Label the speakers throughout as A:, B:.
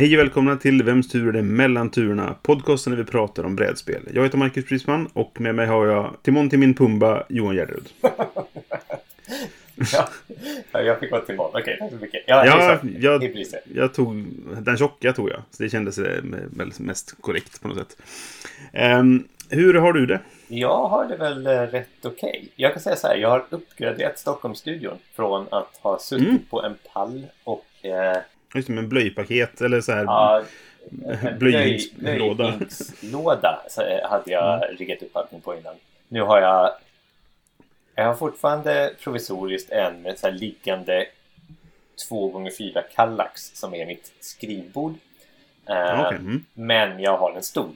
A: Hej och välkomna till Vems tur är det mellan turerna? Podcasten där vi pratar om brädspel. Jag heter Marcus Prisman och med mig har jag Timon till min Pumba, Johan Gärderud.
B: Ja, Ja, jag fick vara Timon. Okej, tack så mycket. Ja,
A: Ja, jag-
B: så.
A: Jag tog den tjocka tog jag. Så det kändes eh, väl mest korrekt på något sätt. Ehm, hur har du det?
B: Jag har det väl eh, rätt okej. Jag kan säga så här, jag har uppgraderat Stockholmsstudion från att ha suttit
A: Mm.
B: på en pall och eh,
A: Just det, med blöjpaket eller så här.
B: ja,
A: Blöjhinkslåda.
B: blöjhinkslåda eh, hade jag
A: Mm.
B: riggat upp allting på innan. Nu har jag jag har fortfarande provisoriskt en med så här liggande 2x4 kallax som är mitt skrivbord. Eh,
A: Ja, okej, mm.
B: Men jag har en stol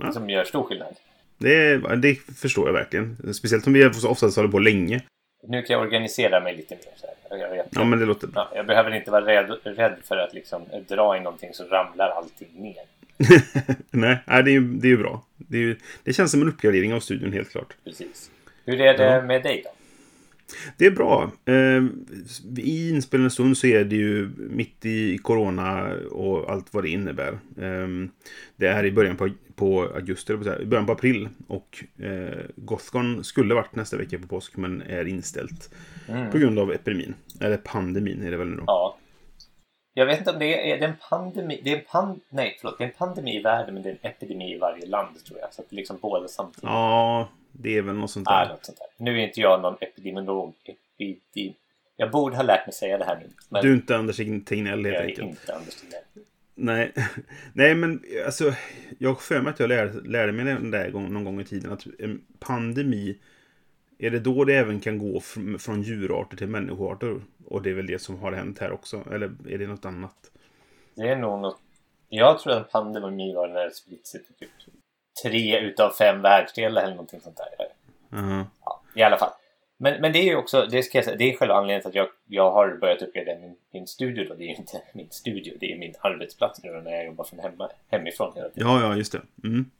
A: Ja.
B: som gör stor skillnad.
A: Det, det förstår jag verkligen. Speciellt som vi så oftast håller på länge.
B: Nu kan jag organisera mig lite mer. Så här. Jag, jag,
A: Ja, men det låter bra.
B: ja, jag behöver inte vara rädd, rädd för att liksom dra i någonting så ramlar allting ner.
A: Nej, det är ju det är ju bra. Det, är ju, det känns som en uppgradering av studion, helt klart.
B: Precis. Hur är det
A: Ja.
B: med dig då?
A: Det är bra. Eh, I inspelande stund så är det ju mitt i corona och allt vad det innebär. Eh, det är i början på, på augusti, i början på april. Och eh, Gothcon skulle varit nästa vecka på påsk, men är inställt. På grund av epidemin. Eller pandemin är det väl nu då.
B: Ja. Jag vet inte om det är, är det en pandemi. Det är en pan, nej, förlåt. Det är en pandemi i världen men det är en epidemi i varje land tror jag. Så att det är liksom båda samtidigt.
A: Ja, det är väl något sånt
B: Ja,
A: där.
B: något sånt där. Nu är inte jag någon epidemiolog. Epidem... Jag borde ha lärt mig säga det här nu. Men
A: Du är inte Anders Tegnell helt
B: jag är
A: enkelt.
B: inte Anders Tegnell.
A: Nej, nej men alltså, jag har för mig att jag lärde, lärde mig den där gång, någon gång i tiden att en pandemi, är det då det även kan gå från, från djurarter till människoarter? Och det är väl det som har hänt här också? Eller är det något annat?
B: Det är nog något... Jag tror att en pandemi var när det spritt sig till typ tre utav fem världsdelar eller någonting sånt där.
A: Ja.
B: Ja, I alla fall. Men, men det är ju också, det ska jag säga, det är själva anledningen till att jag, jag har börjat uppgradera min, min studio då. Det är ju inte min studio, det är min arbetsplats nu när jag jobbar från hemma, hemifrån hela tiden.
A: ja, ja, just det. Mm.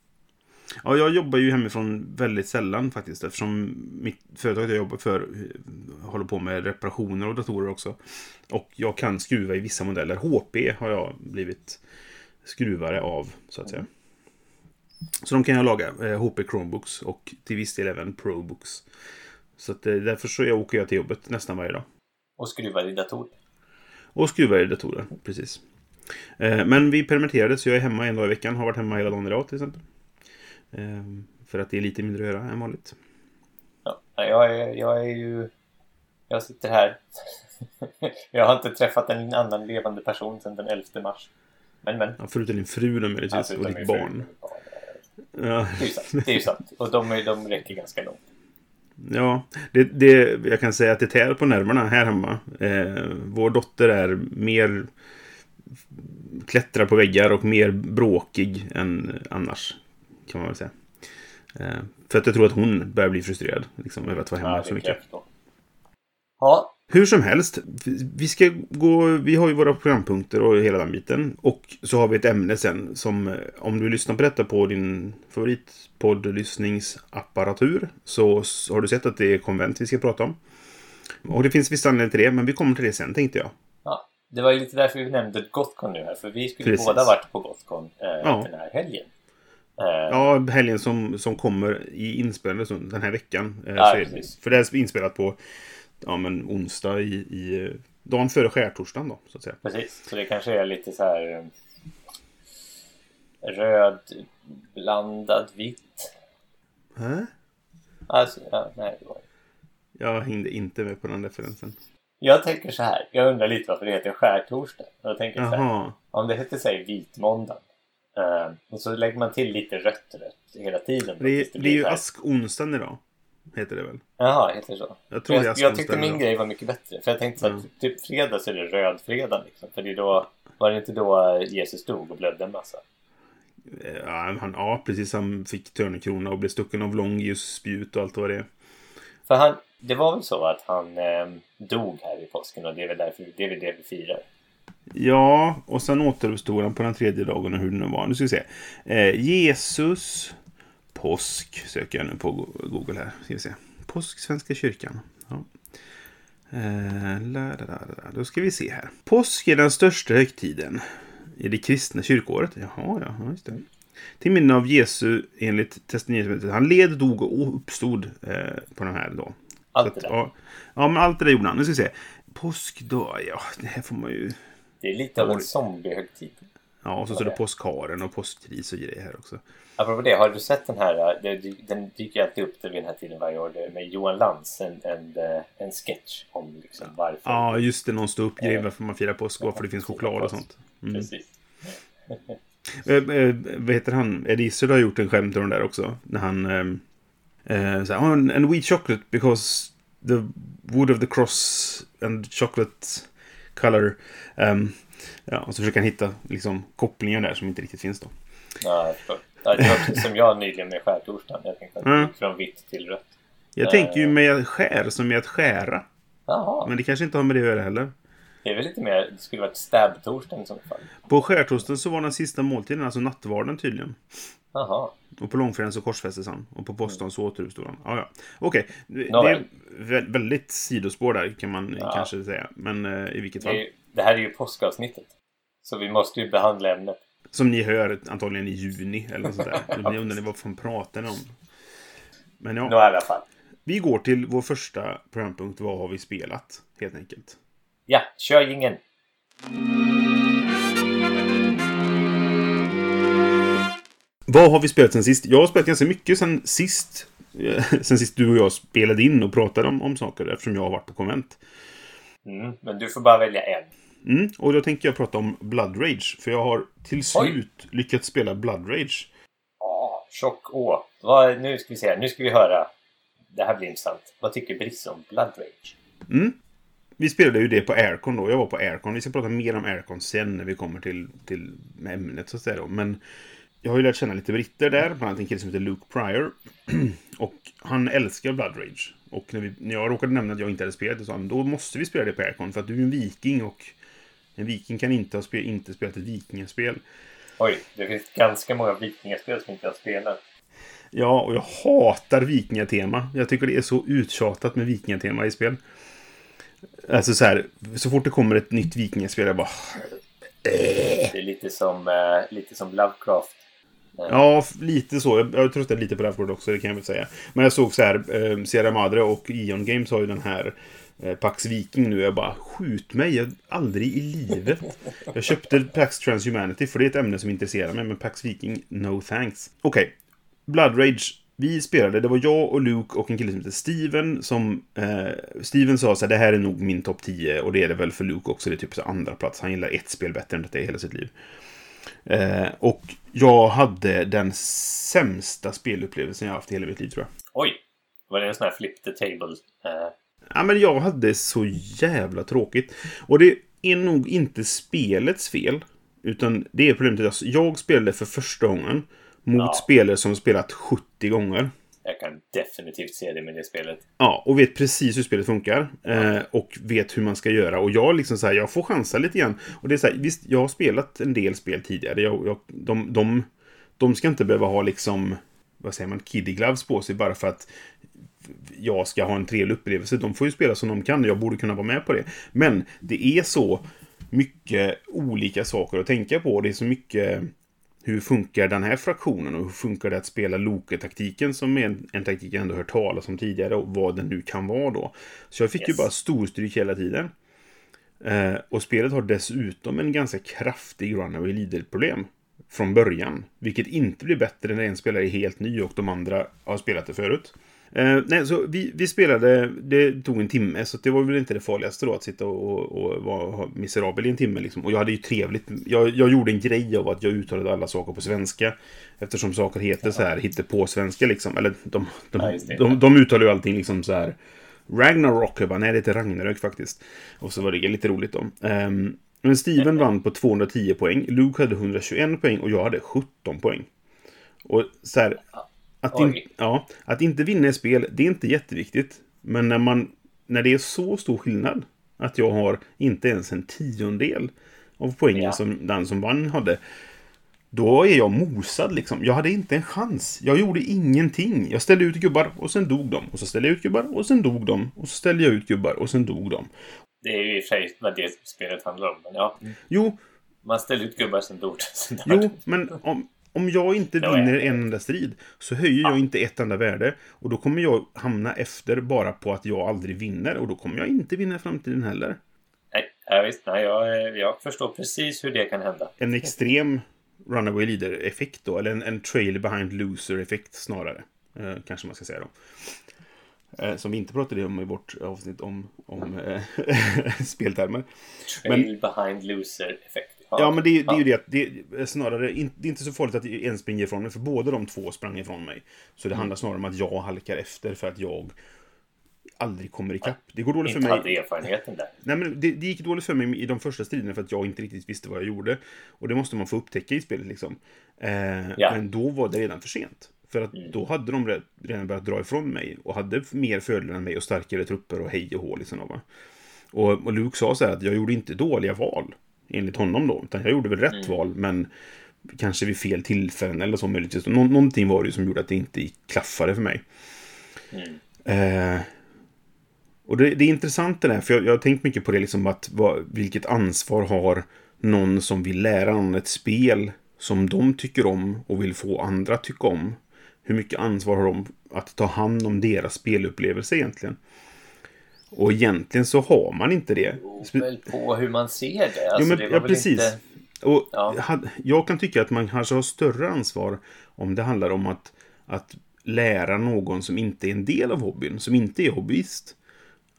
A: Ja, jag jobbar ju hemifrån väldigt sällan faktiskt eftersom mitt företag jag jobbar för håller på med reparationer av datorer också. Och jag kan skruva i vissa modeller. HP har jag blivit skruvare av, så att säga. Så de kan jag laga. eh, HP Chromebooks och till viss del även Probooks. Så att, eh, därför så jag åker jag till jobbet nästan varje dag.
B: Och skruvar i datorer.
A: Och skruvar i datorer, precis. Eh, Men vi permitterade så jag är hemma en dag i veckan. Har varit hemma hela dagen idag till exempel. Eh, För att det är lite mindre att göra än vanligt.
B: Ja, jag, är, jag är ju... Jag sitter här. jag har inte träffat en annan levande person sedan den 11 mars. Men men.
A: Ja, förutom din fru då möjligtvis
B: Alltså,
A: och ditt barn.
B: Ja, Det är ju sant. Det är ju sant. Och de, de räcker ganska långt.
A: ja det, det, jag kan säga att det tär på nerverna här hemma. Eh, vår dotter är mer klättrar på väggar och mer bråkig än annars. Kan man väl säga. Eh, för att jag tror att hon börjar bli frustrerad liksom, över att vara hemma
B: Ja,
A: så mycket.
B: jag. Ja,
A: Hur som helst, vi ska gå, vi har ju våra programpunkter och hela den biten. Och så har vi ett ämne sen som, eh, om du lyssnar på detta på din favoritpoddlyssningsapparatur så har du sett att det är konvent vi ska prata om. Och det finns vissa anledningar till det, men vi kommer till det sen tänkte jag.
B: Ja, det var ju lite därför vi nämnde Gothcon nu här. För vi skulle
A: Precis.
B: båda varit på Gothcon eh,
A: Ja.
B: den här helgen. Eh,
A: Ja, helgen som, som kommer i inspelande stund, den här veckan. Eh,
B: Ja,
A: för det är inspelat på ja, men onsdag i, i dagen före skärtorsdagen då, så att säga.
B: Precis, så det kanske är lite så här eh, röd blandad vitt.
A: Hä?
B: Alltså, ja, nej, det.
A: Jag hängde inte med på den referensen.
B: Jag tänker så här, jag undrar lite varför det heter skärtorsdag. Jag tänker så här,
A: Jaha.
B: om det hette sig vitmåndag eh, och så lägger man till lite rött rött hela tiden.
A: Det är,
B: tills
A: det är ju askonsdagen idag. Heter det väl?
B: Jaha, heter det så?
A: Jag tror
B: jag, jag tyckte min
A: idag.
B: grej var mycket bättre. För jag tänkte så att
A: Mm.
B: typ fredag så är det röd fredag liksom. För det är då, var det inte då Jesus dog och blödde en massa?
A: Ja, han, ja, precis. Han fick törnekrona och blev stucken av Longius spjut och allt vad det är.
B: För han, det var väl så att han eh, dog här i påsken och det är väl därför det är väl det vi firar.
A: Ja, och sen återuppstod han på den tredje dagen och hur det nu var. Nu ska vi se. Eh, Jesus påsk söker jag nu på Google här. Ska vi se. Påsk, Svenska kyrkan. Ja. Eh. Då ska vi se här. Påsk är den största högtiden i det kristna kyrkåret. Jaha, ja, just det. Till minne av Jesu enligt testamentet. Han led, dog och uppstod eh, på den här då.
B: Allt det
A: att,
B: där.
A: ja, ja, men allt det där gjorde han. Nu ska vi se. Påskdag, ja, det här får man ju...
B: Det är lite av en zombiehögtid.
A: Ja, och så står det påskharen och påskris och grejer här också.
B: Apropå det, har du sett den här? det- Den dyker alltid upp vid den här tiden varje år. Med Johan Lantz, en, en, eh, en sketch om liksom varför.
A: Ja, just det. Någon står upp grej
B: Ja.
A: varför man firar påsk. Varför det finns choklad och sånt. Mm.
B: Precis.
A: Eh, eh, vad heter han? Eddie Izzard har gjort en skämt om det där också. När han... Eh, eh, så här, oh, and, wheat chocolate because the wood of the cross and chocolate color. Um, ja, och så försöker han hitta liksom, kopplingar där som inte riktigt finns då.
B: Jag förstår. Ja, det var precis som jag nyligen med skärtorsdagen. Jag tänkte att det
A: Mm.
B: från vitt till rött.
A: Jag
B: Eh.
A: tänker ju med skär som med att skära.
B: Jaha,
A: Men det kanske inte har med det att göra heller.
B: det är väl lite mer... Det skulle varit stab-torsdagen i så fall.
A: På skärtorsdagen så var den sista måltiden, alltså nattvarden tydligen.
B: Jaha.
A: Och på långfredagen så korsfästes han. Och på påskdagen så återuppstod han. Ja, ja. Okej. Det det är vä- väldigt sidospår där kan man
B: Ja.
A: kanske säga. Men eh, i vilket
B: Det,
A: fall.
B: är, ju- det här är ju påskavsnittet. Så vi måste ju behandla ämnet.
A: Som ni hör antagligen i juni eller något sånt där. Ni undrar vad fan pratar ni om? Men
B: Nå, i
A: ja,
B: alla fall.
A: vi går till vår första programpunkt. Vad har vi spelat? Helt enkelt.
B: Ja, kör jingeln.
A: Vad har vi spelat sen sist? Jag har spelat ganska mycket sen sist. eh, Sen sist du och jag spelade in och pratade om, om saker eftersom jag har varit på konvent.
B: Mm, men du får bara välja en.
A: Mm, och då tänker jag prata om Blood Rage. För jag har till slut lyckats spela Blood Rage.
B: Ja, tjock å. Vad, nu ska vi se. Nu ska vi höra. Det här blir intressant. Vad tycker Brisse om Blood Rage?
A: Mm. Vi spelade ju det på Aircon då. Jag var på Aircon. Vi ska prata mer om Aircon sen när vi kommer till, till ämnet så att säga då. Men jag har ju lärt känna lite britter där. Bland annat en kille som heter Luke Pryor. och han älskar Blood Rage. Och när, vi, när jag råkade nämna att jag inte hade spelat det så sa han då måste vi spela det på Aircon. För att du är en viking och en viking kan inte ha spel, inte spelat ett vikingaspel.
B: Oj, det finns ganska många vikingaspel som inte jag spelar.
A: Ja, och jag hatar vikingatema. Jag tycker det är så uttjatat med vikingatema i spel. Alltså så här, så fort det kommer ett nytt vikingaspel, jag bara...
B: Det är lite som, eh, lite som Lovecraft.
A: Ja, f- lite så. Jag, jag tröttade lite på Ravgård också, det kan jag väl säga. Men jag såg så här, eh, Sierra Madre och Ion Games har ju den här eh, Eh, Pax Viking nu. Jag bara, skjut mig, jag, aldrig i livet. Jag köpte Pax Transhumanity för det är ett ämne som intresserar mig, men Pax Viking, no thanks. Okej, Blood Rage. Vi spelade, det var jag och Luke och en kille som heter Steven som... Eh, Steven sa så här, det här är nog min topp 10 och det är det väl för Luke också. Det är typ så andra plats. Han gillar ett spel bättre än detta i hela sitt liv. Eh, och jag hade den sämsta spelupplevelsen jag haft i hela mitt liv tror jag.
B: Oj! Var det en sån här flip the table? Eh,
A: Ja, men jag hade så jävla tråkigt. Och det är nog inte spelets fel. Utan det är problemet att jag, jag spelade för första gången mot
B: Ja.
A: spelare som spelat 70 gånger.
B: jag kan definitivt se det med det spelet.
A: Ja, och vet precis hur spelet funkar. Eh, och vet hur man ska göra. Och jag liksom så här, jag får chansa lite grann. Och det är så här, visst, jag har spelat en del spel tidigare. Jag, jag, de, de, de ska inte behöva ha liksom, vad säger man, kiddie gloves på sig bara för att jag ska ha en trevlig upplevelse. De får ju spela som de kan. Jag borde kunna vara med på det. Men det är så mycket olika saker att tänka på. Det är så mycket hur funkar den här fraktionen och hur funkar det att spela Loke-taktiken som är en, en taktik jag ändå hört talas om tidigare och vad den nu kan vara då. Så jag fick ju
B: Yes.
A: bara storstryk hela tiden. Eh, och spelet har dessutom en ganska kraftig runaway leader-problem från början. Vilket inte blir bättre när en spelare är helt ny och de andra har spelat det förut. Eh, nej, så vi, vi spelade, det tog en timme, så det var väl inte det farligaste då att sitta och, och, vara miserabel i en timme. Liksom. Och jag hade ju trevligt. Jag, jag gjorde en grej av att jag uttalade alla saker på svenska. Eftersom saker heter så här, på svenska liksom. Eller de, de,
B: Ja, det.
A: de, de uttalar ju allting liksom så här. Ragnarok, jag bara, nej det heter Ragnarök faktiskt. Och så var det lite roligt då. Ehm, Men Steven vann på 210 poäng, Luke hade 121 poäng och jag hade 17 poäng. Och så här, att, in, ja, att inte vinna i spel, det är inte jätteviktigt. Men när, man, när det är så stor skillnad, att jag har inte ens en tiondel av poängen
B: Ja.
A: som den som vann hade, då är jag mosad liksom. Jag hade inte en chans. Jag gjorde ingenting. Jag ställde ut gubbar och sen dog de. Och så ställde jag ut gubbar och sen dog de. Och så ställde jag ut gubbar och sen dog de.
B: Det är ju i och för sig vad det spelet handlar om. Men ja,
A: Jo,
B: man ställer ut gubbar sen dör
A: Jo, men om, om jag inte vinner en enda strid så höjer jag
B: Ja.
A: inte ett enda värde. Och då kommer jag hamna efter bara på att jag aldrig vinner. Och då kommer jag inte vinna i framtiden heller.
B: Nej, ja, visst, nej jag, jag förstår precis hur det kan hända.
A: En extrem runaway leader-effekt då. Eller en, en trail behind loser-effekt snarare. Eh, kanske man ska säga då. Eh, som vi inte pratade om i vårt avsnitt om, om eh, speltermer.
B: Trail behind loser-effekt.
A: Ja, men det, är- det är ju det att det är snarare in, det är inte så farligt att en springer ifrån mig, för båda de två sprang ifrån mig. Så det
B: Mm.
A: handlar snarare om att jag halkar efter för att jag aldrig kommer ikapp. Det går dåligt för
B: Inte
A: mig.
B: hade erfarenheten där.
A: Nej, men det, det gick dåligt för mig i de första striderna för att jag inte riktigt visste vad jag gjorde. Och det måste man få upptäcka i spelet liksom. Eh,
B: Ja.
A: Men då var det redan för sent. För att
B: Mm.
A: då hade de re- redan börjat dra ifrån mig och hade mer fördelar än mig och starkare trupper och hej och hå liksom. Va? Och, och Luke sa så här att jag gjorde inte dåliga val. Enligt honom då. Utan jag gjorde väl rätt
B: Mm.
A: val men kanske vid fel tillfällen eller så möjligtvis. Nå, någonting var det ju som gjorde att det inte klaffade för mig.
B: Mm.
A: Eh, och det, det är intressant det där, för jag, jag har tänkt mycket på det, liksom att vad, vilket ansvar har någon som vill lära någon ett spel som de tycker om och vill få andra att tycka om. Hur mycket ansvar har de att ta hand om deras spelupplevelse egentligen? Och egentligen så har man inte det.
B: beror väl på hur man ser det.
A: Jo,
B: Alltså,
A: men,
B: det
A: ja, precis.
B: Inte...
A: Och
B: Ja.
A: Jag kan tycka att man kanske har större ansvar om det handlar om att, att lära någon som inte är en del av hobbyn, som inte är hobbyist,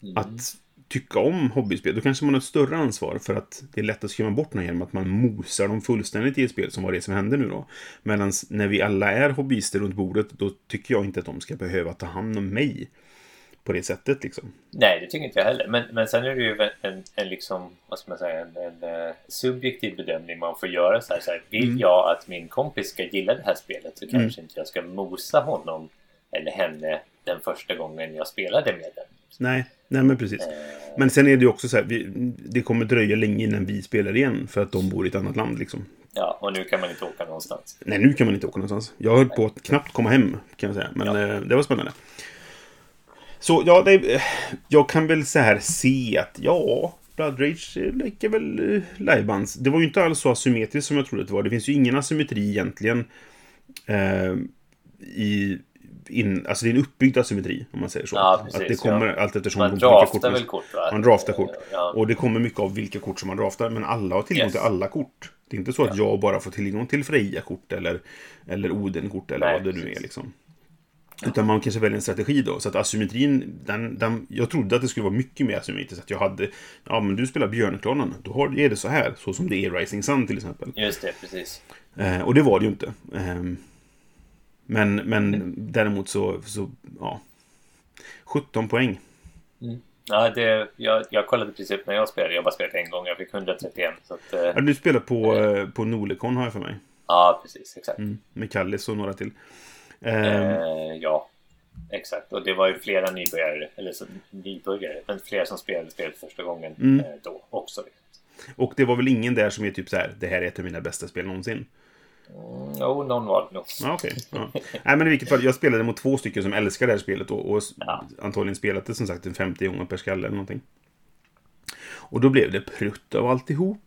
B: Mm.
A: att tycka om hobbyspel. Då kanske man har ett större ansvar för att det är lätt att skrämma bort någon genom att man mosar dem fullständigt i ett spel som var det som hände nu då. Medan när vi alla är hobbyister runt bordet, då tycker jag inte att de ska behöva ta hand om mig på det sättet liksom.
B: Nej, det tycker inte jag heller. Men, men sen är det ju en, en liksom, vad ska man säga, en, en eh, subjektiv bedömning man får göra. Så här, så här, vill
A: Mm.
B: jag att min kompis ska gilla det här spelet så kanske inte jag ska mosa honom eller henne den första gången jag spelade med den.
A: Nej, nej men precis. Men sen är det ju också så här, vi, det kommer dröja länge innan vi spelar igen för att de bor i ett annat land liksom.
B: Ja, och nu kan man inte åka någonstans.
A: Nej, nu kan man inte åka någonstans. Jag höll på att knappt komma hem, kan jag säga. Men
B: Ja.
A: eh, det var spännande. Så, ja, det, eh, jag kan väl så här se att, ja, Blood Rage leker väl eh, livebands. Det var ju inte alls så asymmetriskt som jag trodde att det var. Det finns ju ingen asymmetri egentligen. Eh, I... In, alltså det är en uppbyggd asymmetri, om man säger så.
B: Ja, precis,
A: att det kommer
B: ja.
A: allt eftersom
B: Man draftar
A: man-
B: väl kort va?
A: Man draftar kort.
B: Ja.
A: Och det kommer mycket av vilka kort som man draftar. Men alla har tillgång
B: Yes.
A: till alla kort. Det är inte så att jag bara får tillgång till Freja-kort eller, eller Oden-kort eller
B: Nej,
A: vad det nu
B: precis.
A: är. Liksom. Utan man kanske väljer en strategi då. Så att asymmetrin, den, den, jag trodde att det skulle vara mycket mer asymmetriskt. Att jag hade, ja men du spelar Björnklanen, då har, är det så här. Så som det är i Rising Sun till exempel.
B: Just det, precis.
A: Eh, och det var det ju inte. Ehm, men, men däremot så, så, ja. 17 poäng.
B: Ja, det, jag, jag kollade precis upp när jag spelade. Jag har bara spelat en gång. Jag fick 131. Så att, eh,
A: Ja, du spelar på, eh, på Nolekon har jag för mig.
B: ja, precis. Exakt.
A: Mm, med Kallis och några till. Ehm,
B: Eh, ja, exakt. Och det var ju flera nybörjare, eller så, nybörjare, men flera som spelade spelet första gången
A: Mm.
B: eh, då också.
A: Och det var väl ingen där som är typ så här, det här är ett av mina bästa spel någonsin.
B: Mm, jo, någon var det nog.
A: Ja, okej. Ja. Nej, men i vilket fall, jag spelade mot två stycken som älskar det här spelet och, och
B: Ja.
A: antagligen spelat det som sagt en 50 gånger per skalle eller någonting. Och då blev det prutt av alltihop.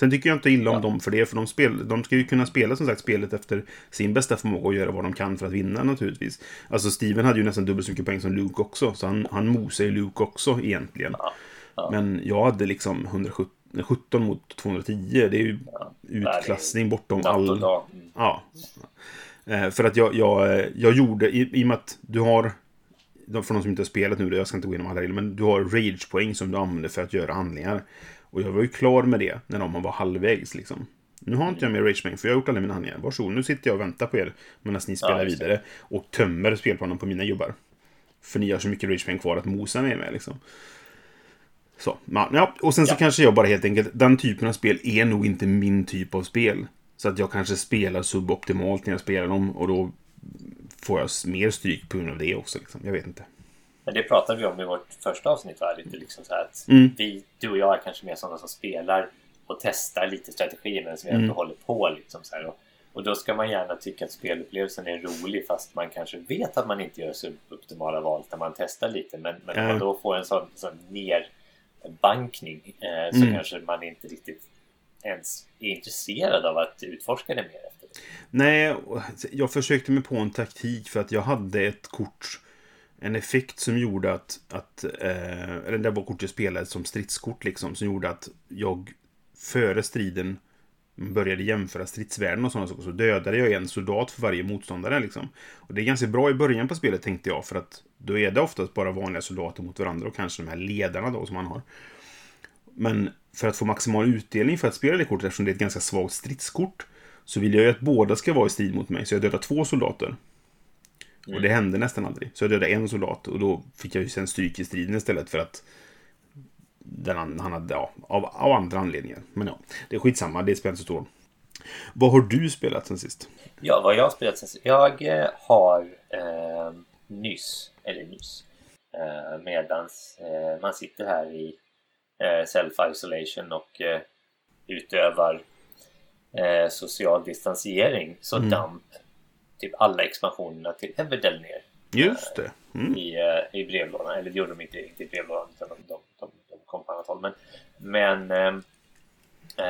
A: Sen tycker jag inte illa om
B: Ja.
A: dem för det, för de, spel, de ska ju kunna spela som sagt spelet efter sin bästa förmåga och göra vad de kan för att vinna naturligtvis. Alltså Steven hade ju nästan dubbelt så mycket poäng som Luke också, så han, han mosar ju Luke också egentligen.
B: Ja.
A: Men jag hade liksom 117 17 mot 210, det är ju utklassning bortom all...
B: Mm.
A: Ja. Eh, För att jag, jag, eh, jag gjorde, i, i och med att du har, för de som inte har spelat nu, jag ska inte gå igenom alla regler, men du har rage-poäng som du använder för att göra handlingar. Och jag var ju klar med det när de var halvvägs liksom. Nu har inte jag mer rage-poäng, för jag har gjort alla mina handlingar. Varsågod, nu sitter jag och väntar på er medan ni spelar
B: det.
A: vidare. Och tömmer spelplanen på mina gubbar. För ni har så mycket rage-poäng kvar att mosa med med liksom. Så, ja. Och sen så
B: Ja.
A: kanske jag bara helt enkelt, den typen av spel är nog inte min typ av spel. Så att jag kanske spelar suboptimalt när jag spelar dem och då får jag mer stryk på grund av det också. Liksom. Jag vet inte.
B: Men det pratade vi om i vårt första avsnitt. Va? Lite liksom så här att
A: Mm.
B: vi, du och jag är kanske mer sådana som spelar och testar lite strategier men som ändå
A: Mm.
B: håller på. Liksom så. Och, och då ska man gärna tycka att spelupplevelsen är rolig fast man kanske vet att man inte gör suboptimala val när man testar lite. Men, men om
A: Ja.
B: man då får en sån, sån nerbankning eh, så
A: Mm.
B: kanske man inte riktigt ens är intresserad av att utforska det mer efter det.
A: Nej, jag försökte mig på en taktik för att jag hade ett kort en effekt som gjorde att, att eh, eller det var kort jag spelade som stridskort liksom, som gjorde att jag före striden började jämföra stridsvärden och sådana saker, så dödade jag en soldat för varje motståndare liksom. Och det är ganska bra i början på spelet tänkte jag, för att då är det oftast bara vanliga soldater mot varandra och kanske de här ledarna då som man har. Men för att få maximal utdelning för att spela det kortet, eftersom det är ett ganska svagt stridskort, så vill jag ju att båda ska vara i strid mot mig. Så jag dödar två soldater. Och det hände nästan aldrig. Så jag dödade en soldat och då fick jag ju sen stryk i striden istället för att den han, hade, ja, av, av andra anledningar. Men ja, det är skitsamma, det spelar inte så stor. Vad har du spelat sen sist?
B: Ja, vad jag har spelat sen Jag eh, har eh, nyss, eller nyss, eh, medans eh, man sitter här i eh, self-isolation och utövar social distansering så damp typ alla expansionerna till Everdell ner
A: Just det. Mm.
B: i, i brevlådan. Eller det gjorde de inte riktigt i brevlådan utan de, de, de, de kom på annat håll. Men, men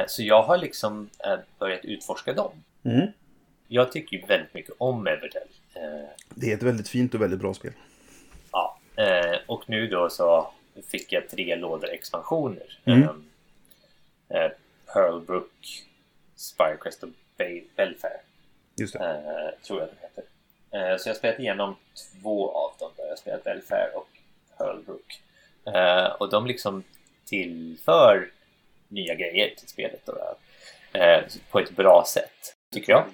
B: så jag har liksom börjat utforska dem.
A: Mm.
B: Jag tycker ju väldigt mycket om Everdell.
A: Det är ett väldigt fint och väldigt bra spel.
B: Eh, och nu då så fick jag tre lådor expansioner.
A: Mm.
B: Eh, eh, Pearlbrook, Spirecrest och Be- Belfair.
A: Just det.
B: Eh, tror jag den heter. Eh, så jag spelat igenom två av dem. Där. Jag spelat Belfair och Pearlbrook. Eh, och de liksom tillför nya grejer till spelet. Då. Eh, på ett bra sätt, tycker jag.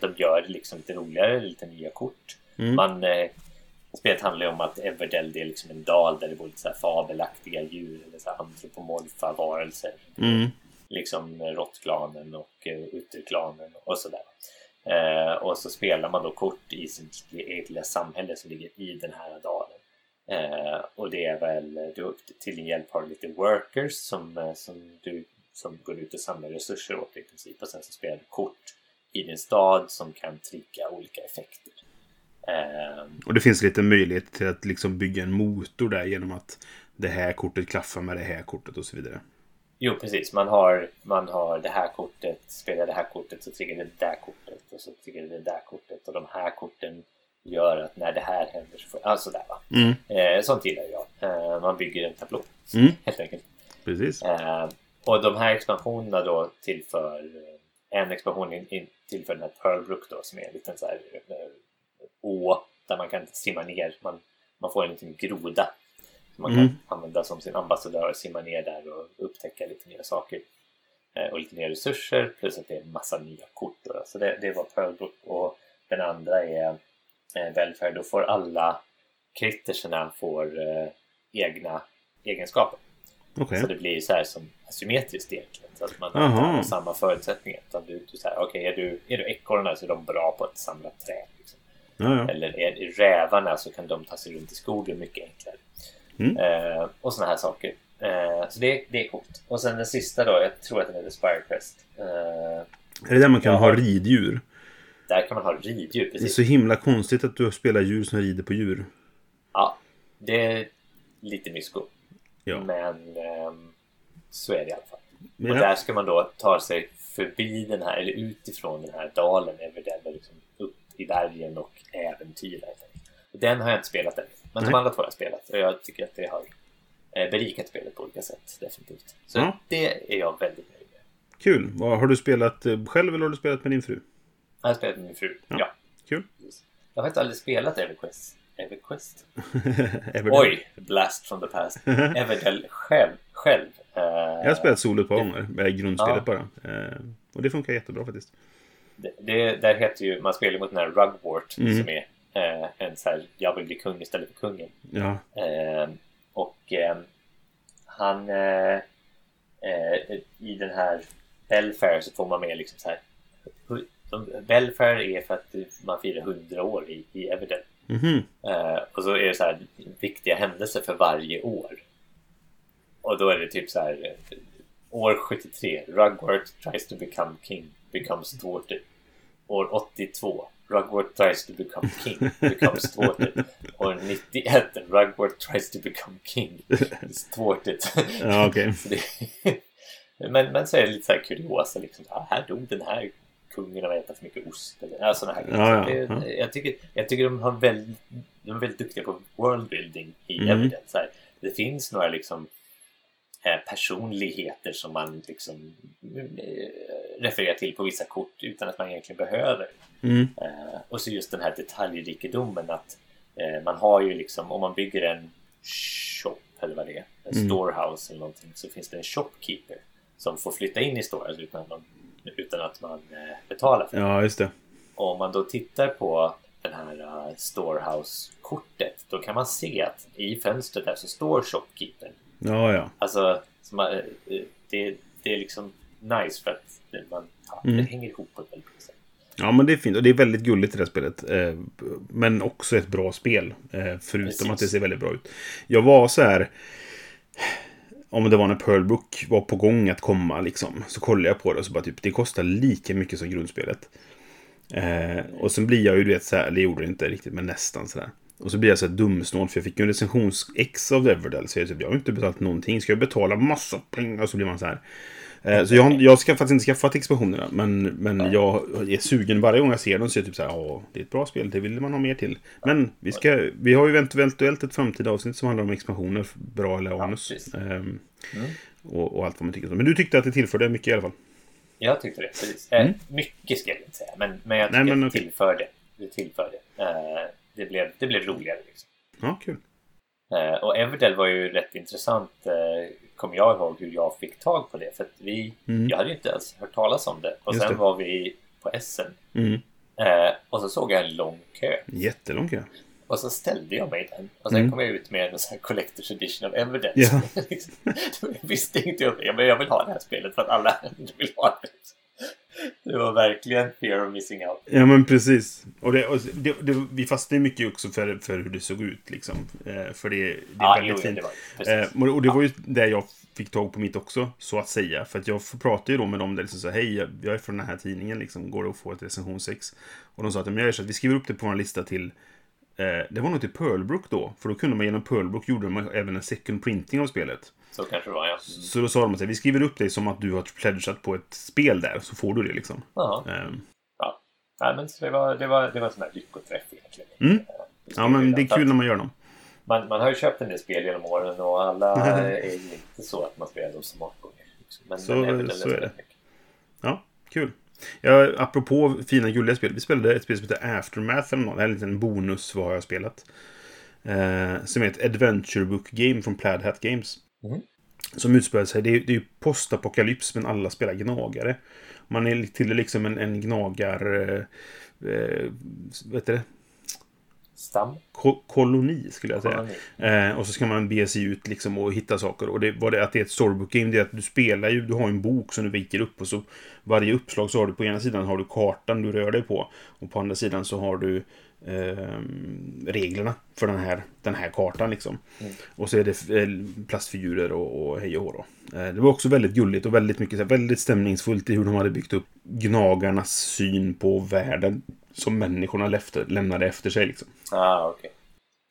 B: De gör det liksom lite roligare, lite nya kort.
A: Mm.
B: Man, spelet handlar ju om att Everdell det är liksom en dal där det bor lite så fabelaktiga djur eller så antropomorfa varelser
A: Mm.
B: liksom råttklanen och eh, utterklanen och sådär. Eh, och så spelar man då kort i sitt eget lilla samhälle som ligger i den här dalen. Eh, och det är väl, du, till din hjälp har du lite workers som, eh, som, du, som går ut och samlar resurser åt i princip. Och sen så spelar du kort i din stad som kan trigga olika effekter. Eh,
A: Och det finns lite möjlighet till att liksom bygga en motor där genom att det här kortet klaffar med det här kortet och så vidare.
B: Jo, precis. Man har, man har det här kortet, spelar det här kortet så triggar det det där kortet och så triggar det det där kortet och de här korten gör att när det här händer så får... Alltså där va.
A: Mm.
B: Eh, sånt gillar jag. Eh, man bygger en tablå
A: Mm.
B: helt enkelt.
A: Precis.
B: Eh, och de här expansionerna då tillför en expansion in, in, tillför den här Pearlbrook då som är en liten så här eh, å där man kan simma ner. Man, man får en liten groda som man
A: Mm.
B: kan använda som sin ambassadör och simma ner där och upptäcka lite nya saker. Eh, och lite nya resurser plus att det är en massa nya kort. Då. Så det, det var Pearlbrook och den andra är eh, Welfare. Då får alla kritterserna får eh, egna egenskaper.
A: Okej.
B: Så det blir så här som asymmetriskt egentligen. Så att man
A: Aha.
B: inte har samma förutsättningar. Utan du, du säger, okej, är du, är du ekorrarna så är de bra på att samla träd. Liksom.
A: Ja, ja.
B: Eller är rävarna så kan de ta sig runt i skogen mycket enklare.
A: Mm.
B: Eh, och sådana här saker. Eh, så det, det är coolt. Och sen den sista då, jag tror att den heter Spirecrest. Eh,
A: Är det där man kan
B: Ja.
A: ha riddjur?
B: där kan man ha riddjur.
A: Det är
B: Precis.
A: så himla konstigt att du spelar djur som rider på djur.
B: Ja, det är lite mysko.
A: Ja.
B: Men ehm, så är det i alla fall.
A: Men
B: Och där ska man då ta sig förbi den här, eller utifrån den här dalen över den och liksom upp i bergen och Och Den har jag inte spelat än. Men de
A: Nej.
B: andra två har jag spelat och jag tycker att det har eh, berikat spelet på olika sätt. Definitivt. Så
A: Ja.
B: det är jag väldigt nöjd med.
A: Kul. Har du spelat eh, själv eller har du spelat med din fru?
B: Jag har spelat med min fru.
A: Ja.
B: Ja.
A: Kul.
B: Jag har faktiskt aldrig spelat Everquest. Everquest? Oj! Blast from the past. Everdell själv. själv. Eh,
A: Jag har spelat solo ett par gånger. Med grundspelet
B: Ja.
A: bara. Och det funkar jättebra faktiskt.
B: Det, det, där heter ju, man spelar mot den här Rugwort
A: Mm.
B: som är eh, en så här, jag vill bli kung istället för kungen.
A: Ja.
B: Eh, och eh, han eh, eh, i den här Belfair så får man med liksom så här. Belfair är för att man firar 100 år i, i Everdell. Eh, och så är det så här viktiga händelser för varje år. Och då är det typ så här eh, år 73 Rugworth tries to become king becomes thwarted. År 82 Rugworth tries to become king becomes thwarted. År 91 Rugworth tries to become king is thwarted.
A: Ja.
B: Så det, men, men så är det lite så här kuriosa liksom. Ah, här dog den här kungen av att äta för mycket ost. Eller ja, här.
A: Ja, ja, ja.
B: Jag, tycker, jag tycker de har väldigt, de är väldigt duktiga på worldbuilding i
A: Mm.
B: Evidence. Här, det finns några liksom personligheter som man liksom eh, refererar till på vissa kort utan att man egentligen behöver.
A: Mm.
B: Eh, och så just den här detaljrikedomen att eh, man har ju liksom, om man bygger en shop eller vad det är, en
A: Mm.
B: storehouse eller någonting, så finns det en shopkeeper som får flytta in i storehouse utan att man, utan att man eh, betalar för det.
A: Ja, just det.
B: Och om man då tittar på den här storehouse-kortet, då kan man se att i fönstret där så står shopkeepern.
A: Ja, ja.
B: Alltså, så man, eh, eh, det, det är liksom nice för att man, ja,
A: Mm.
B: det hänger ihop på ett väldigt bra sätt.
A: Ja, men det är fint. Och det är väldigt gulligt i det här spelet. Eh, men också ett bra spel. Eh, förutom
B: Precis.
A: att det ser väldigt bra ut. Jag var så här... Om det var när Pearl Brook var på gång att komma liksom. Så kollade jag på det och så bara typ, det kostar lika mycket som grundspelet. Eh, och sen blir jag ju, du vet, så här, det gjorde det inte riktigt, men nästan sådär. Och så blir jag så här dumsnål, för jag fick ju en recensions-ex av Everdell. Så jag, typ, jag har inte betalat någonting. Ska jag betala massa pengar? Och så blir man så här. Eh, så jag, har- jag ska faktiskt inte skaffat expansionerna. Men, men jag är sugen varje gång jag ser dem. Så är jag typ så här, ja, det är ett bra spel. Det vill man ha mer till. Men vi, ska, vi har ju eventuellt ett framtida avsnitt som handlar om expansioner. Bra eller anus.
B: precis.
A: Ehm,
B: Mm.
A: och, och allt vad man tycker. Men du tyckte att det tillförde mycket i alla fall.
B: Jag tyckte det, precis. Eh, Mycket ska jag inte säga, men, men jag tycker
A: Mm. Nej, men
B: att det
A: okej.
B: tillförde. Det tillförde. Eh, det, blev, det blev roligare liksom.
A: Ja, kul.
B: Eh, och Everdell var ju rätt intressant, eh, kommer jag ihåg hur jag fick tag på det. För att vi,
A: Mm.
B: jag hade ju inte ens hört talas om det. Och
A: Just
B: sen
A: det.
B: var vi på Essen.
A: Mm.
B: Eh, och så såg jag en lång kö.
A: Jättelång kö.
B: Och så ställde jag mig den. Och sen
A: Mm.
B: kom jag ut med en sån här Collector's Edition av Everdell.
A: Ja.
B: Liksom, jag visste inte jag, ja, men jag vill ha det här spelet för att alla vill ha det. Det var verkligen fear of missing out.
A: Ja, men precis. Och, det, och det, det, vi fastnade mycket också för, för hur det såg ut. Liksom. Eh, för det, det är
B: Ja,
A: väldigt
B: jo,
A: fint.
B: det var.
A: Eh, och det var ju det jag fick tag på mitt också, så att säga. För att jag pratade ju då med dem där liksom så hej, jag- är från den här tidningen, liksom, går det att få ett recensionsex? Och de sa att men jag gör så att vi skriver upp det på vår lista till eh, det var nog till Pearlbrook då, för då kunde man genom Pearlbrook gjorde de även en second printing av spelet.
B: Så kanske det var, ja.
A: Så då sa de att vi skriver upp dig som att du har pledgat på ett spel där, så får du det liksom.
B: Ja,
A: Ehm,
B: ja. Nej, men så det var, det var, det var en sån här lyckoträff egentligen.
A: Mm.
B: Eh,
A: ja, men det är kul när man gör dem.
B: Man, man har ju köpt en del spel genom åren och alla är ju inte så att man spelar dem så många gånger. Men,
A: Så-
B: men
A: så är det.
B: mycket.
A: Ja, kul. Ja, apropå fina gulliga spel. Vi spelade ett spel som heter Aftermath eller något. Det här är en liten bonus vad har jag spelat. Eh, som är ett Adventure Book Game från Plaid Hat Games.
B: Mhm.
A: Som utspelar sig, det är, det är ju postapokalyps men alla spelar gnagare. Man är till liksom en, en gnagar... Eh, eh, vad heter det?
B: Stam.
A: Ko- koloni skulle jag säga. Eh, och så ska man bege sig ut liksom och hitta saker. Och det var det att det är ett storybook game, det är att du spelar ju, du har en bok som du viker upp och så varje uppslag så har du på ena sidan har du kartan du rör dig på. Och på andra sidan så har du ehm, reglerna för den här, den här kartan liksom. Och så är det eh, plastfigurer och, och hej och hå. Eh, det var också väldigt gulligt och väldigt mycket, väldigt stämningsfullt i hur de hade byggt upp gnagarnas syn på världen som människorna efter, lämnade efter sig liksom.
B: Ah, okej.